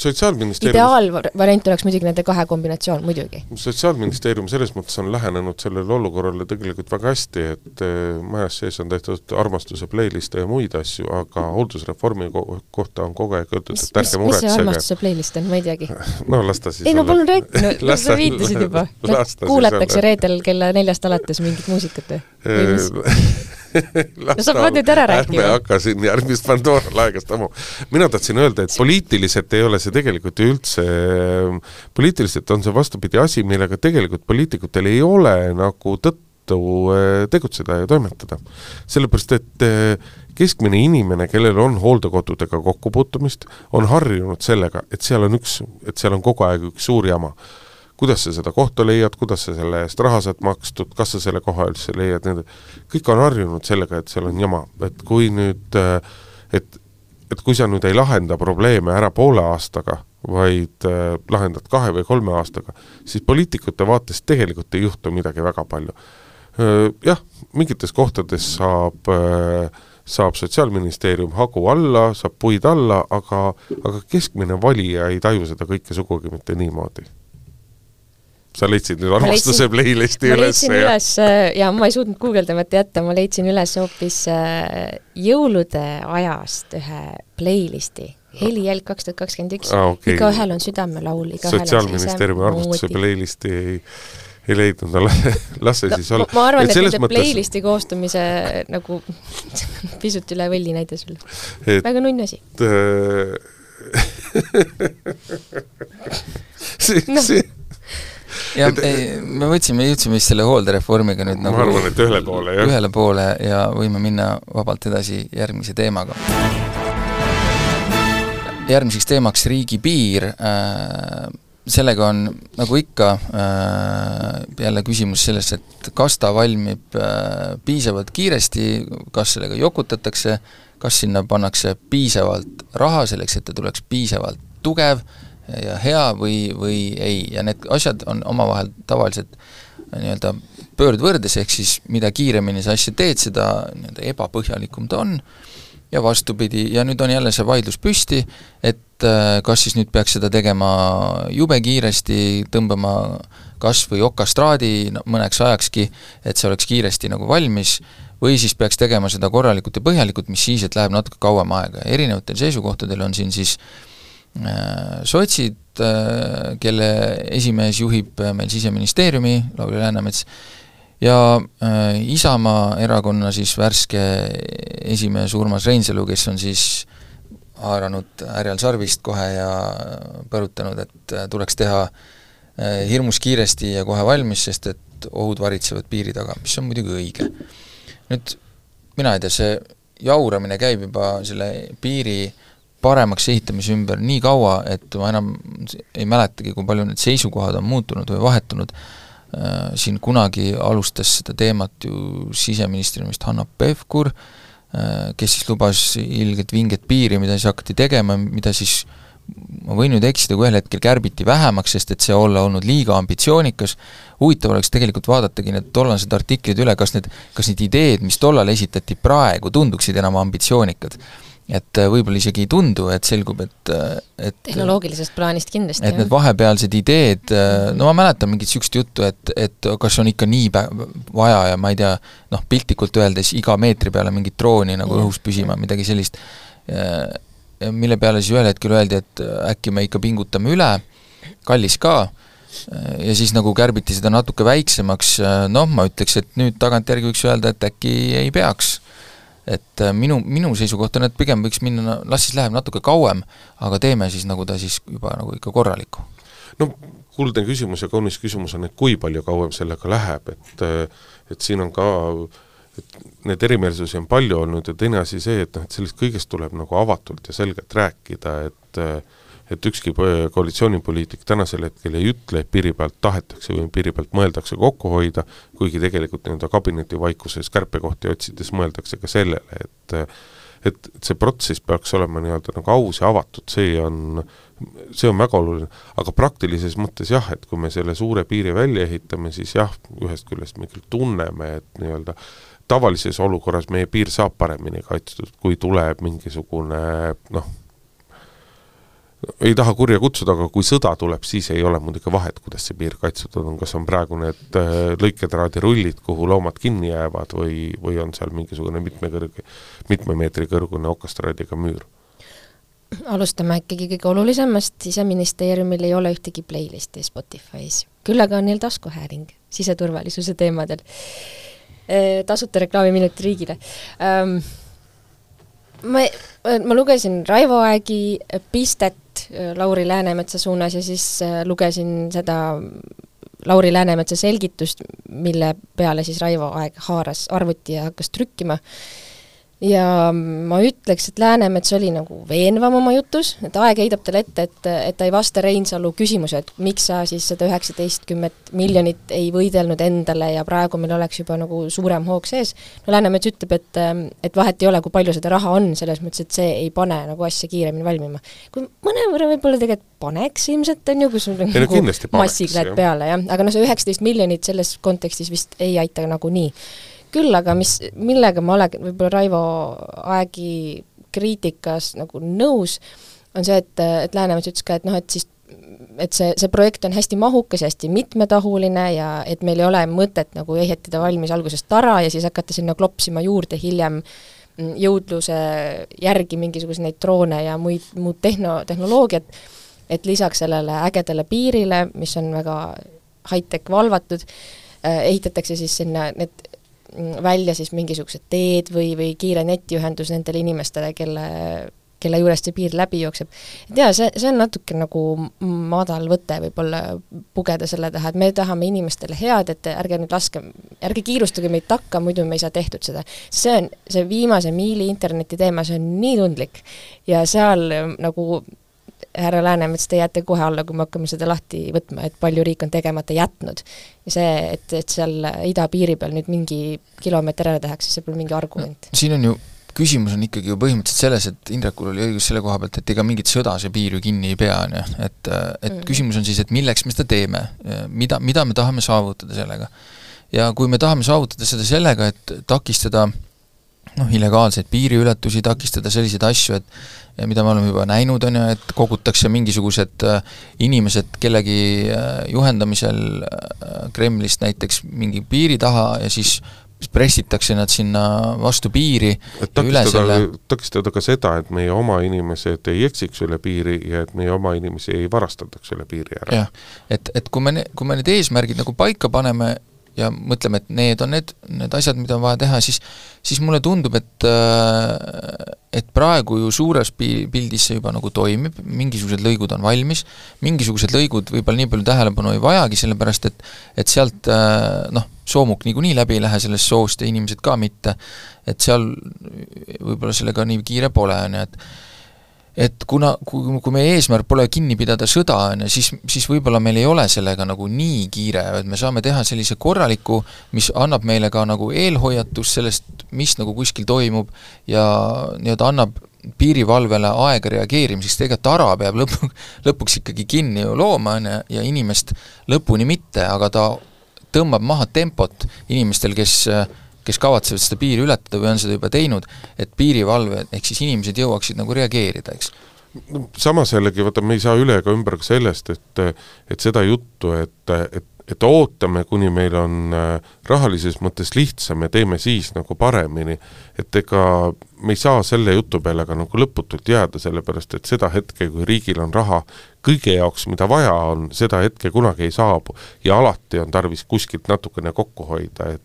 C: sotsiaalministeerium
B: ideaalvariant oleks muidugi nende kahe kombinatsioon, muidugi.
C: sotsiaalministeerium selles mõttes on lähenenud sellele olukorrale tegelikult väga hästi, et eh, majas sees on tehtud armastuse playlist'e ja muid asju, aga hooldusreformi ko kohta on kogu aeg öeldud, et ärge muretsege.
B: mis see armastuse playlist on, ma ei teagi. [laughs]
C: no las ta siis
B: ei no palun räägi, no [laughs] sa viitasid juba. [laughs] kuulatakse reedel kella neljast alates mingit muusikat või? [laughs] no sa pead nüüd ära rääkima.
C: ärme hakka siin järgmist Pandora laegast ammu. mina tahtsin öelda, et poliitiliselt ei ole see tegelikult ju üldse, poliitiliselt on see vastupidi asi, millega tegelikult poliitikutel ei ole nagu tõttu eh, tegutseda ja toimetada. sellepärast, et eh, keskmine inimene, kellel on hooldekodudega kokkupuutumist, on harjunud sellega, et seal on üks, et seal on kogu aeg üks suur jama kuidas sa seda kohta leiad, kuidas sa selle eest raha saad makstud, kas sa selle koha üldse leiad, need, kõik on harjunud sellega, et seal on jama, et kui nüüd, et, et kui sa nüüd ei lahenda probleeme ära poole aastaga, vaid äh, lahendad kahe või kolme aastaga, siis poliitikute vaates tegelikult ei juhtu midagi väga palju. Jah, mingites kohtades saab äh, saab Sotsiaalministeerium hagu alla, saab puid alla, aga, aga keskmine valija ei taju seda kõike sugugi mitte niimoodi sa leidsid nüüd armastuse playlisti
B: üles? ma leidsin ja... üles ja ma ei suutnud guugeldamata jätta, ma leidsin üles hoopis äh, jõulude ajast ühe playlisti. Helijälg kaks tuhat kakskümmend üks, igaühel on südamelaul, igaühel
C: on Sotsiaalministeeriumi armastuse playlisti ei ei leidnud, no las see no, siis olla.
B: ma arvan, et, et nende mõttes... playlisti koostamise nagu [laughs] pisut üle võlli näitas sul. väga nunn asi. [laughs]
C: see no., see
D: jah, ei, me võtsime, jõudsime vist selle hooldereformiga nüüd nagu
C: ma arvan, et ühele poole, jah.
D: ühele poole ja võime minna vabalt edasi järgmise teemaga. järgmiseks teemaks riigipiir äh,, sellega on nagu ikka äh, jälle küsimus selles, et kas ta valmib äh, piisavalt kiiresti, kas sellega jokutatakse, kas sinna pannakse piisavalt raha selleks, et ta tuleks piisavalt tugev ja hea või, või ei, ja need asjad on omavahel tavaliselt nii-öelda pöördvõrdes, ehk siis mida kiiremini sa asja teed, seda nii-öelda ebapõhjalikum ta on, ja vastupidi, ja nüüd on jälle see vaidlus püsti, et äh, kas siis nüüd peaks seda tegema jube kiiresti, tõmbama kas või okastraadi mõneks ajakski, et see oleks kiiresti nagu valmis, või siis peaks tegema seda korralikult ja põhjalikult, mis siis, et läheb natuke kauem aega, erinevatel seisukohtadel on siin siis äh, sotsid äh,, kelle esimees juhib äh, meil Siseministeeriumi, Lauri Läänemets, ja äh, Isamaa erakonna siis värske esimees Urmas Reinsalu, kes on siis haaranud härjal sarvist kohe ja põrutanud, et äh, tuleks teha äh, hirmus kiiresti ja kohe valmis, sest et ohud varitsevad piiri taga, mis on muidugi õige. nüüd mina ei tea, see jauramine käib juba selle piiri paremaks ehitamise ümber nii kaua, et ma enam ei mäletagi, kui palju need seisukohad on muutunud või vahetunud, Äh, siin kunagi alustas seda teemat ju siseministeeriumist Hanno Pevkur, äh, kes siis lubas ilgelt vinget piiri, mida siis hakati tegema, mida siis ma võin nüüd eksida, kui ühel hetkel kärbiti vähemaks, sest et see olla olnud liiga ambitsioonikas, huvitav oleks tegelikult vaadatagi need tollased artiklid üle, kas need, kas need ideed, mis tollal esitati praegu, tunduksid enam ambitsioonikad et äh, võib-olla isegi ei tundu, et selgub, et, äh, et
B: tehnoloogilisest plaanist kindlasti,
D: et jah. need vahepealsed ideed, äh, no ma mäletan mingit niisugust juttu, et, et kas on ikka nii vaja ja ma ei tea, noh, piltlikult öeldes iga meetri peale mingit drooni nagu õhus püsima, midagi sellist, mille peale siis ühel hetkel öeldi, et äkki me ikka pingutame üle, kallis ka, ja siis nagu kärbiti seda natuke väiksemaks, noh, ma ütleks, et nüüd tagantjärgi võiks öelda, et äkki ei peaks et äh, minu, minu seisukoht on, et pigem võiks minna, las siis läheb natuke kauem, aga teeme siis nagu ta siis juba nagu ikka korralikku.
C: no kuldne küsimus ja kaunis küsimus on, et kui palju kauem sellega läheb, et et siin on ka et neid erimeelsusi on palju olnud ja teine asi see, et noh, et sellest kõigest tuleb nagu avatult ja selgelt rääkida, et et ükski koalitsioonipoliitik tänasel hetkel ei ütle, et piiri pealt tahetakse või piiri pealt mõeldakse kokku hoida, kuigi tegelikult nii-öelda kabinetivaikuses kärpekohti otsides mõeldakse ka sellele, et et, et see protsess peaks olema nii-öelda nagu aus ja avatud, see on, see on väga oluline, aga praktilises mõttes jah, et kui me selle suure piiri välja ehitame, siis jah, ühest küljest me küll tunneme, et nii-öelda tavalises olukorras meie piir saab paremini kaitstud, kui tuleb mingisugune noh, ei taha kurja kutsuda, aga kui sõda tuleb, siis ei ole muidugi vahet, kuidas see piir kaitstud on, kas on praegu need äh, lõiketraadirullid, kuhu loomad kinni jäävad või, või on seal mingisugune mitme kõrge, mitme meetri kõrgune okastraadiga müür?
B: alustame ikkagi kõige olulisemast, Siseministeeriumil ei ole ühtegi playlisti Spotify's. küll aga on neil taskuhääling siseturvalisuse teemadel. Äh, tasuta reklaamiminut riigile um, ma, ma lugesin Raivo Aegi pistet äh, Lauri Läänemetsa suunas ja siis äh, lugesin seda Lauri Läänemetsa selgitust, mille peale siis Raivo Aeg haaras arvuti ja hakkas trükkima ja ma ütleks, et Läänemets oli nagu veenvam oma jutus, et aeg heidab talle ette, et, et ta ei vasta Reinsalu küsimusele, et miks sa siis seda üheksateistkümmet miljonit ei võidelnud endale ja praegu meil oleks juba nagu suurem hoog sees, no Läänemets ütleb, et et vahet ei ole, kui palju seda raha on, selles mõttes, et see ei pane nagu asja kiiremini valmima. kui mõnevõrra võib-olla tegelikult paneks ilmselt, on ju, kui sul nagu massikled peale, jah, aga noh, see üheksateist miljonit selles kontekstis vist ei aita nagunii küll aga mis, millega ma olen võib-olla Raivo Aegi kriitikas nagu nõus, on see, et, et Läänemets ütles ka, et noh, et siis et see, see projekt on hästi mahukas ja hästi mitmetahuline ja et meil ei ole mõtet nagu ehitada valmis algusest tara ja siis hakata sinna klopsima juurde hiljem jõudluse järgi mingisuguseid droone ja muid, muud tehno, tehnoloogiat, et lisaks sellele ägedale piirile, mis on väga high-tech valvatud, eh, ehitatakse siis sinna need välja siis mingisugused teed või, või kiire netiühendus nendele inimestele, kelle kelle juurest see piir läbi jookseb. et jaa, see, see on natuke nagu madal võte võib-olla pugeda selle taha, et me tahame inimestele head, et ärge nüüd laske, ärge kiirustage meid takka, muidu me ei saa tehtud seda. see on, see viimase miili interneti teema, see on nii tundlik ja seal nagu härra Läänemets, te jääte kohe alla, kui me hakkame seda lahti võtma, et palju riik on tegemata jätnud. ja see, et, et seal idapiiri peal nüüd mingi kilomeeter ära tehakse, see pole mingi argument
D: no,. siin on ju küsimus on ikkagi ju põhimõtteliselt selles, et Indrekul oli õigus selle koha pealt, et ega mingit sõda see piir ju kinni ei pea, on ju, et et mm. küsimus on siis, et milleks me seda teeme, mida, mida me tahame saavutada sellega. ja kui me tahame saavutada seda sellega, et takistada noh, illegaalseid piiriületusi takistada, selliseid asju, et mida me oleme juba näinud, on ju, et kogutakse mingisugused äh, inimesed kellegi äh, juhendamisel äh, Kremlist näiteks mingi piiri taha ja siis pressitakse nad sinna vastu piiri
C: et takistada, takistada ka seda, et meie oma inimesed ei eksiks üle piiri ja et meie oma inimesi ei varastataks üle piiri ära.
D: jah, et, et kui me, kui me need eesmärgid nagu paika paneme ja mõtleme, et need on need, need asjad, mida on vaja teha, siis siis mulle tundub, et et praegu ju suures pi-, pildis see juba nagu toimib, mingisugused lõigud on valmis, mingisugused lõigud võib-olla nii palju tähelepanu ei vajagi, sellepärast et et sealt noh, soomuk niikuinii läbi ei lähe sellest soost ja inimesed ka mitte, et seal võib-olla sellega nii kiire pole, on ju, et et kuna, kui, kui meie eesmärk pole kinni pidada sõda, on ju, siis, siis võib-olla meil ei ole sellega nagu nii kiire, et me saame teha sellise korraliku, mis annab meile ka nagu eelhoiatust sellest, mis nagu kuskil toimub ja nii-öelda annab piirivalvele aega reageerimiseks, tegelikult ARA peab lõpu, lõpuks ikkagi kinni ju looma, on ju, ja inimest lõpuni mitte, aga ta tõmbab maha tempot inimestel, kes kes kavatsevad seda piiri ületada või on seda juba teinud, et piirivalve, ehk siis inimesed jõuaksid nagu reageerida, eks?
C: No samas jällegi, vaata, me ei saa üle ega ümber ka sellest, et et seda juttu, et, et et ootame, kuni meil on äh, rahalises mõttes lihtsam ja teeme siis nagu paremini, et ega me ei saa selle jutu peale ka nagu lõputult jääda, sellepärast et seda hetke, kui riigil on raha kõige jaoks, mida vaja on, seda hetke kunagi ei saabu. ja alati on tarvis kuskilt natukene kokku hoida, et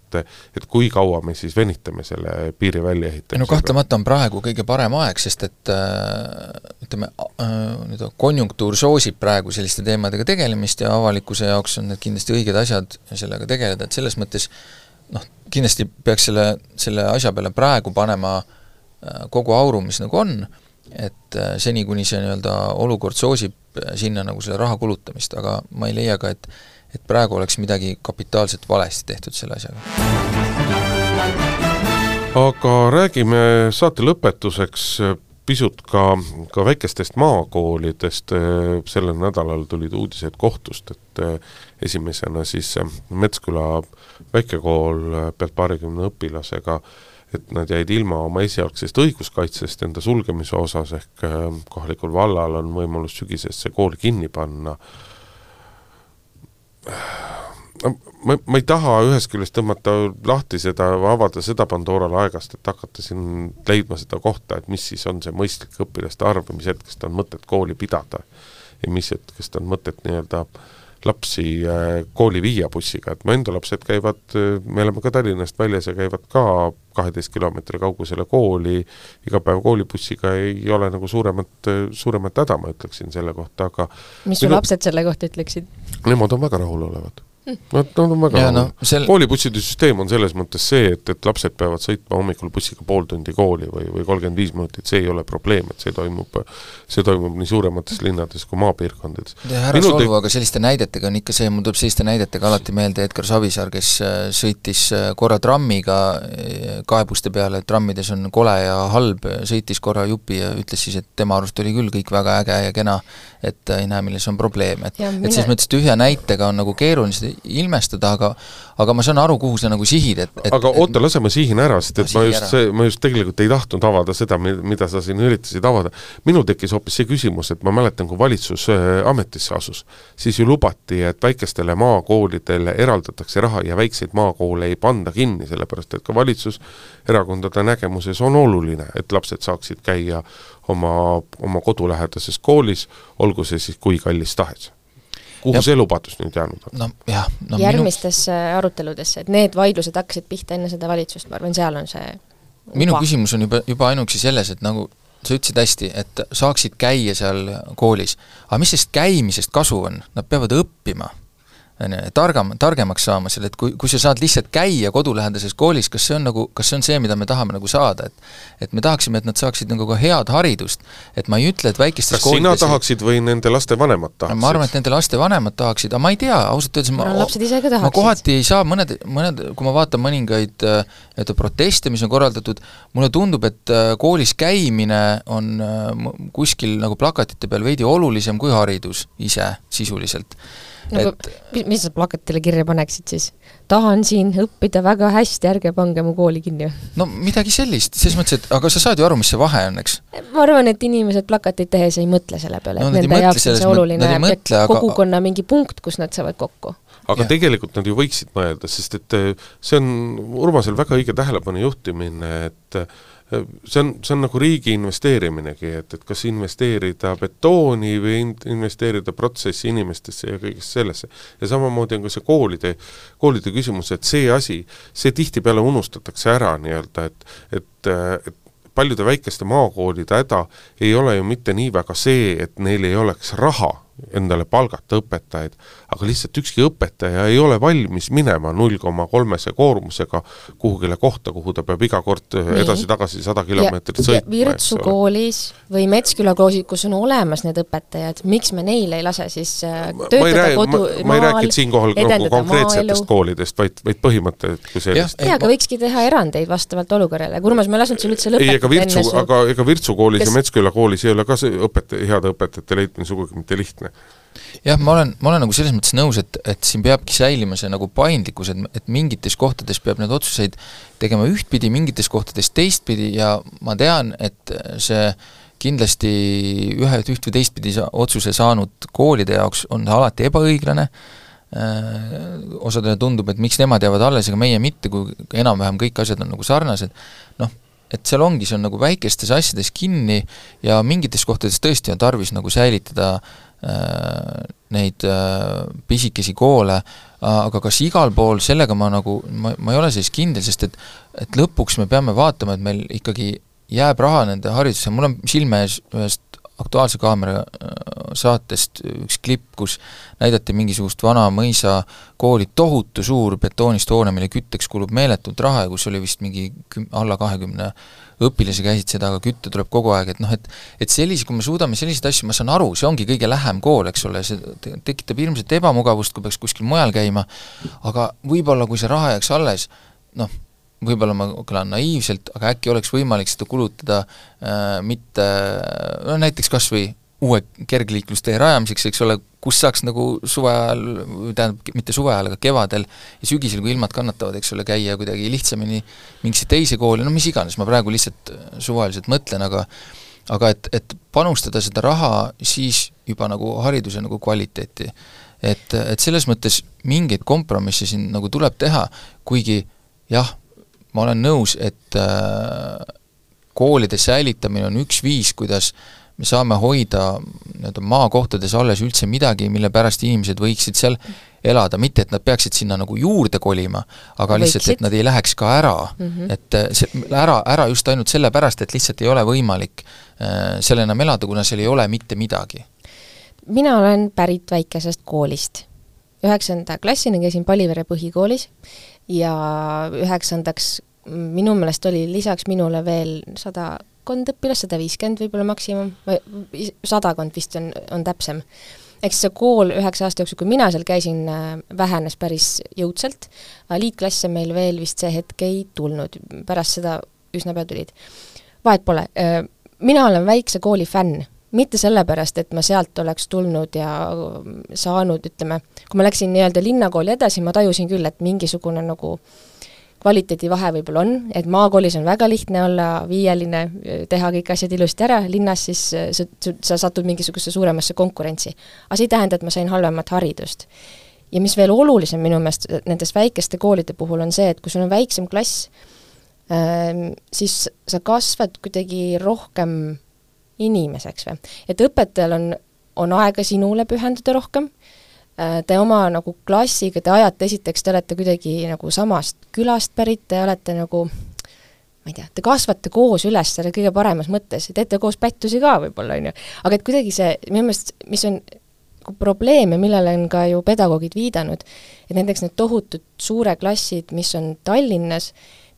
C: et kui kaua me siis venitame selle piiri väljaehitamisega.
D: no kahtlemata on praegu kõige parem aeg, sest et äh, ütleme äh,, nii-öelda konjunktuur soosib praegu selliste teemadega tegelemist ja avalikkuse jaoks on need kindlasti õiged asjad sellega tegeleda, et selles mõttes noh, kindlasti peaks selle, selle asja peale praegu panema äh, kogu auru, mis nagu on, et äh, seni, kuni see nii-öelda olukord soosib äh, sinna nagu selle raha kulutamist, aga ma ei leia ka, et et praegu oleks midagi kapitaalselt valesti tehtud selle asjaga.
C: aga räägime saate lõpetuseks pisut ka, ka väikestest maakoolidest, sellel nädalal tulid uudised kohtust, et esimesena siis Metsküla väikekool pealt paarikümne õpilasega äh, et nad jäid ilma oma esialgsest õiguskaitsest enda sulgemise osas, ehk äh, kohalikul vallal on võimalus sügisest see kool kinni panna. ma, ma ei taha ühest küljest tõmmata lahti seda, avada seda Pandora laegast, et hakata siin leidma seda kohta, et mis siis on see mõistlik õpilaste arv ja mis hetkest on mõtet kooli pidada ja mis hetkest on mõtet nii-öelda äh, lapsi äh, kooli viia bussiga, et mu enda lapsed käivad, äh, me oleme ka Tallinnast väljas ja käivad ka kaheteist kilomeetri kaugusele kooli, iga päev koolibussiga ei ole nagu suuremat, suuremat häda, ma ütleksin selle kohta, aga
B: mis su minu... lapsed selle kohta ütleksid?
C: Nemad on väga rahulolevad Nad, nad on väga no, sel... koolibusside süsteem on selles mõttes see, et, et lapsed peavad sõitma hommikul bussiga pool tundi kooli või, või kolmkümmend viis minutit, see ei ole probleem, et see toimub, see toimub nii suuremates linnades kui maapiirkondades.
D: härra Minu Solvu te..., aga selliste näidetega on ikka see, mul tuleb selliste näidetega alati meelde Edgar Savisaar, kes äh, sõitis äh, korra trammiga äh, kaebuste peale, et trammides on kole ja halb, sõitis korra jupi ja ütles siis, et tema arust oli küll kõik väga äge ja kena, et ei näe, milles on probleem, et, et selles mõttes tühja näitega on nagu keeruline ilmestada, aga aga ma saan aru, kuhu sa nagu sihid, et, et
C: aga oota, lase ma sihin ära, sest et ma just, see, ma just tegelikult ei tahtnud avada seda, mida sa siin üritasid avada. minul tekkis hoopis see küsimus, et ma mäletan, kui valitsus äh, ametisse asus, siis ju lubati, et väikestele maakoolidele eraldatakse raha ja väikseid maakoole ei panda kinni, sellepärast et ka valitsuserakondade nägemuses on oluline, et lapsed saaksid käia oma, oma kodulähedases koolis, olgu see siis kui kallis tahes kuhu ja, see lubadus nüüd jäänud on?
D: no jah no,
B: järgmistesse minu... aruteludesse, et need vaidlused hakkasid pihta enne seda valitsust, ma arvan, seal on see uba.
D: minu küsimus on juba, juba ainuüksi selles, et nagu sa ütlesid hästi, et saaksid käia seal koolis. aga mis sellest käimisest kasu on, nad peavad õppima on ju, targam, targemaks saama selle, et kui, kui sa saad lihtsalt käia kodulähedases koolis, kas see on nagu, kas see on see, mida me tahame nagu saada, et et me tahaksime, et nad saaksid nagu ka head haridust. et ma ei ütle, et väikestes
C: kas sina tahaksid või nende laste vanemad tahaksid?
D: ma arvan, et nende laste vanemad tahaksid, aga ma ei tea, ausalt öeldes ma
B: lapsed ise ka tahaksid.
D: ma kohati ei saa, mõned, mõned, kui ma vaatan mõningaid äh, nii-öelda proteste, mis on korraldatud, mulle tundub, et äh, koolis käimine on äh, kuskil nagu plakatite peal veidi olulisem kui haridus ise sisuliselt
B: nagu et... mis, mis sa plakatile kirja paneksid siis? tahan siin õppida väga hästi, ärge pange mu kooli kinni.
D: no midagi sellist, selles mõttes, et aga sa saad ju aru, mis see vahe on, eks?
B: ma arvan, et inimesed plakateid tehes ei mõtle selle peale no,, et nende jaoks on see oluline mõtle, aga... kogukonna mingi punkt, kus nad saavad kokku
C: aga ja. tegelikult nad ju võiksid mõelda, sest et eh, see on Urmasel väga õige tähelepanu juhtimine, et see on, see on nagu riigi investeeriminegi, et, et kas investeerida betooni või in-, investeerida protsessi inimestesse ja kõigesse sellesse. ja samamoodi on ka see koolide, koolide küsimus, et see asi, see tihtipeale unustatakse ära nii-öelda, et, et, et paljude väikeste maakoolide häda ei ole ju mitte nii väga see, et neil ei oleks raha endale palgata õpetajaid, aga lihtsalt ükski õpetaja ei ole valmis minema null koma kolmese koormusega kuhugile kohta, kuhu ta peab iga kord edasi-tagasi sada kilomeetrit sõitma.
B: Virtsu koolis või Metsküla koolis, kus on olemas need õpetajad, miks me neile ei lase siis äh, töötada
C: räägi, kodu ma, ma ei rääkinud siinkohal nagu konkreetsetest koolidest, vaid, vaid põhimõtted kui sellist.
B: jaa, aga võikski teha erandeid vastavalt olukorrale, Urmas, ma ei lasknud sul üldse lõpetada
C: ei, ega Virtsu, aga ega Virtsu koolis kes... ja Metsküla koolis ei ole ka see õpetaja, heade õpetajate leidmine sugugi mitte lihtne
D: jah, ma olen, ma olen nagu selles mõttes nõus, et, et siin peabki säilima see nagu paindlikkus, et, et mingites kohtades peab neid otsuseid tegema ühtpidi, mingites kohtades teistpidi ja ma tean, et see kindlasti ühe, üht või teistpidi otsuse saanud koolide jaoks on see alati ebaõiglane, äh, osadele tundub, et miks nemad jäävad alles, aga meie mitte, kui enam-vähem kõik asjad on nagu sarnased, noh, et seal ongi, see on nagu väikestes asjades kinni ja mingites kohtades tõesti on tarvis nagu säilitada neid äh, pisikesi koole, aga kas igal pool, sellega ma nagu, ma, ma ei ole selles kindel, sest et et lõpuks me peame vaatama, et meil ikkagi jääb raha nende haridusse, mul on silme ees ühest Aktuaalse Kaamera äh, saatest üks klipp, kus näidati mingisugust vana mõisakooli, tohutu suur betoonist hoone, mille kütteks kulub meeletult raha ja kus oli vist mingi küm-, alla kahekümne õpilasi käisid seda, aga kütte tuleb kogu aeg, et noh, et et sellise, kui me suudame selliseid asju, ma saan aru, see ongi kõige lähem kool, eks ole, see tekitab hirmsat ebamugavust, kui peaks kuskil mujal käima, aga võib-olla kui see raha jääks alles, noh, võib-olla ma kõlan naiivselt, aga äkki oleks võimalik seda kulutada äh, mitte no näiteks kas või uue kergliiklustee rajamiseks, eks ole, kus saaks nagu suve ajal, tähendab, mitte suve ajal, aga kevadel ja sügisel, kui ilmad kannatavad, eks ole, käia kuidagi lihtsamini mingisse teise kooli, no mis iganes, ma praegu lihtsalt suvaliselt mõtlen, aga aga et, et panustada seda raha siis juba nagu hariduse nagu kvaliteeti. et, et selles mõttes mingeid kompromisse siin nagu tuleb teha, kuigi jah, ma olen nõus, et äh, koolide säilitamine on üks viis, kuidas äh, me saame hoida nii-öelda maakohtades alles üldse midagi, mille pärast inimesed võiksid seal elada, mitte et nad peaksid sinna nagu juurde kolima, aga võiksid. lihtsalt, et nad ei läheks ka ära mm, -hmm. et äh, see, ära, ära just ainult sellepärast, et lihtsalt ei ole võimalik äh, seal enam elada, kuna seal ei ole mitte midagi.
B: mina olen pärit väikesest koolist. üheksanda klassini käisin Palivere põhikoolis ja üheksandaks minu meelest oli lisaks minule veel sada sadakond õpilast, sada viiskümmend võib-olla maksimum, sadakond vist on, on täpsem. eks see kool üheksa aasta jooksul, kui mina seal käisin, äh, vähenes päris jõudsalt, liitklasse meil veel vist see hetk ei tulnud, pärast seda üsna pea tulid. vahet pole, äh, mina olen väikse kooli fänn, mitte sellepärast, et ma sealt oleks tulnud ja saanud, ütleme, kui ma läksin nii-öelda linnakooli edasi, ma tajusin küll, et mingisugune nagu äh, kvaliteedivahe võib-olla on, et maakoolis on väga lihtne olla viieline, teha kõik asjad ilusti ära, linnas siis äh, sa, sa satud mingisugusesse suuremasse konkurentsi. aga see ei tähenda, et ma sain halvemat haridust. ja mis veel olulisem minu meelest nendes väikeste koolide puhul on see, et kui sul on väiksem klass, ähm, siis sa kasvad kuidagi rohkem inimeseks või, et õpetajal on, on aega sinule pühenduda rohkem Äh, te oma nagu klassiga, te ajate, esiteks te olete kuidagi nagu samast külast pärit, te olete nagu ma ei tea, te kasvate koos üles selle kõige paremas mõttes teete koos pättusi ka võib-olla, on ju. aga et kuidagi see, minu meelest, mis on nagu probleem ja millele on ka ju pedagoogid viidanud, et näiteks need tohutud suureklassid, mis on Tallinnas,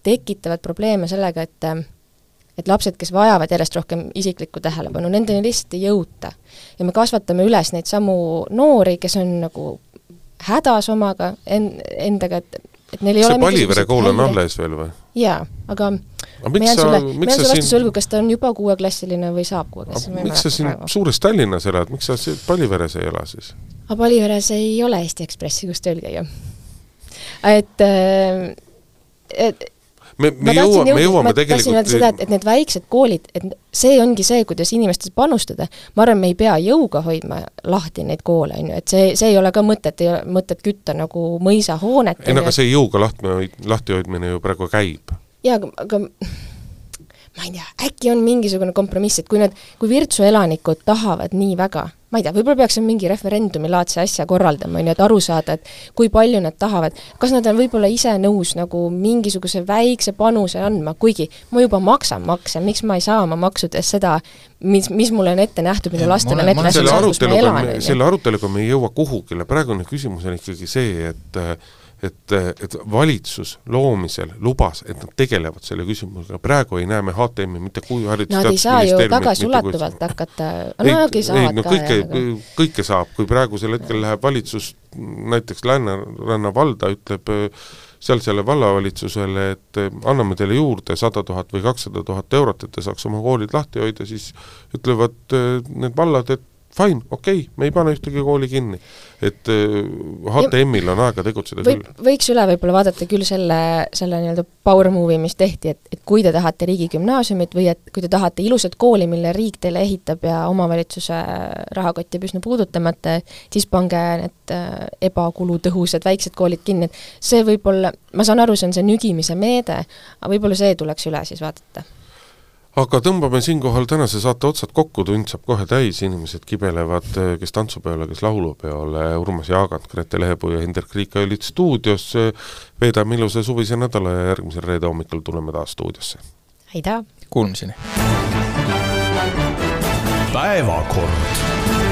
B: tekitavad probleeme sellega, et et lapsed, kes vajavad järjest rohkem isiklikku tähelepanu, nendeni lihtsalt ei jõuta. ja me kasvatame üles neid samu noori, kes on nagu hädas omaga, en-, endaga, et et neil ei
C: see
B: ole
C: Palivere kool on alles veel või?
B: jaa, aga
C: aga miks sa, miks sa siin,
B: võlgu, kas ta on juba kuueklassiline või saab kuueklassiline, ma ei
C: miks sa
B: mäleta
C: siin
B: praegu.
C: suures Tallinnas elad, miks sa siin Paliveres ei ela siis?
B: aga Paliveres ei ole Eesti Ekspressi, kus tööl käia. et, äh, et
C: me, me jõuame, me jõuame
B: ma tahtsin öelda seda, et,
C: tegelikult
B: et need väiksed koolid, et see ongi see, kuidas inimestesse panustada, ma arvan, me ei pea jõuga hoidma lahti neid koole, on ju, et see, see ei ole ka mõtet, ei ole mõtet kütta nagu mõisahoonet,
C: ei no aga see jõuga lahti, lahti hoidmine ju praegu käib.
B: jaa, aga, aga ma ei tea, äkki on mingisugune kompromiss, et kui need, kui Virtsu elanikud tahavad nii väga, ma ei tea, võib-olla peaks mingi referendumilaadse asja korraldama, on ju, et aru saada, et kui palju nad tahavad, kas nad on võib-olla ise nõus nagu mingisuguse väikse panuse andma, kuigi ma juba maksan makse, miks ma ei saa oma maksudest seda, mis, mis mulle on ette nähtud, minu lastele on ette nähtud, kus ma elan,
C: selle aruteluga me ei jõua kuhugile, praegune küsimus on ikkagi see, et et, et valitsus loomisel lubas, et nad tegelevad selle küsimusega, praegu ei näe me HTM-i mitte kui haridus-
B: Nad ei saa ju tagasiulatuvalt hakata, no
C: ei,
B: okei,
C: ei, no kõike kõike saab, kui praegusel hetkel läheb valitsus näiteks Lääneranna valda, ütleb äh, sealsele vallavalitsusele, et äh, anname teile juurde sada tuhat või kakssada tuhat eurot, et te saaks oma koolid lahti hoida, siis ütlevad äh, need vallad, et fine, okei okay,, me ei pane ühtegi kooli kinni. et äh, HTM-il on aega tegutseda
B: võib,
C: küll.
B: võiks üle võib-olla vaadata küll selle, selle nii-öelda power move'i, mis tehti, et, et kui te tahate riigigümnaasiumit või et kui te tahate ilusat kooli, mille riik teile ehitab ja omavalitsuse rahakott jääb üsna puudutamata, siis pange need äh, ebakulutõhusad väiksed koolid kinni, et see võib-olla, ma saan aru, see on see nügimise meede, aga võib-olla see tuleks üle siis vaadata
C: aga tõmbame siinkohal tänase saate otsad kokku, tund saab kohe täis, inimesed kibelevad, kes tantsupeole, kes laulupeole, Urmas Jaagant, Grete Lehepuu ja Hindrek Riika olid stuudios, veedame ilusa suvise nädala ja järgmisel reede hommikul tuleme taas stuudiosse.
B: aitäh!
D: Kuulmiseni!
A: päevakord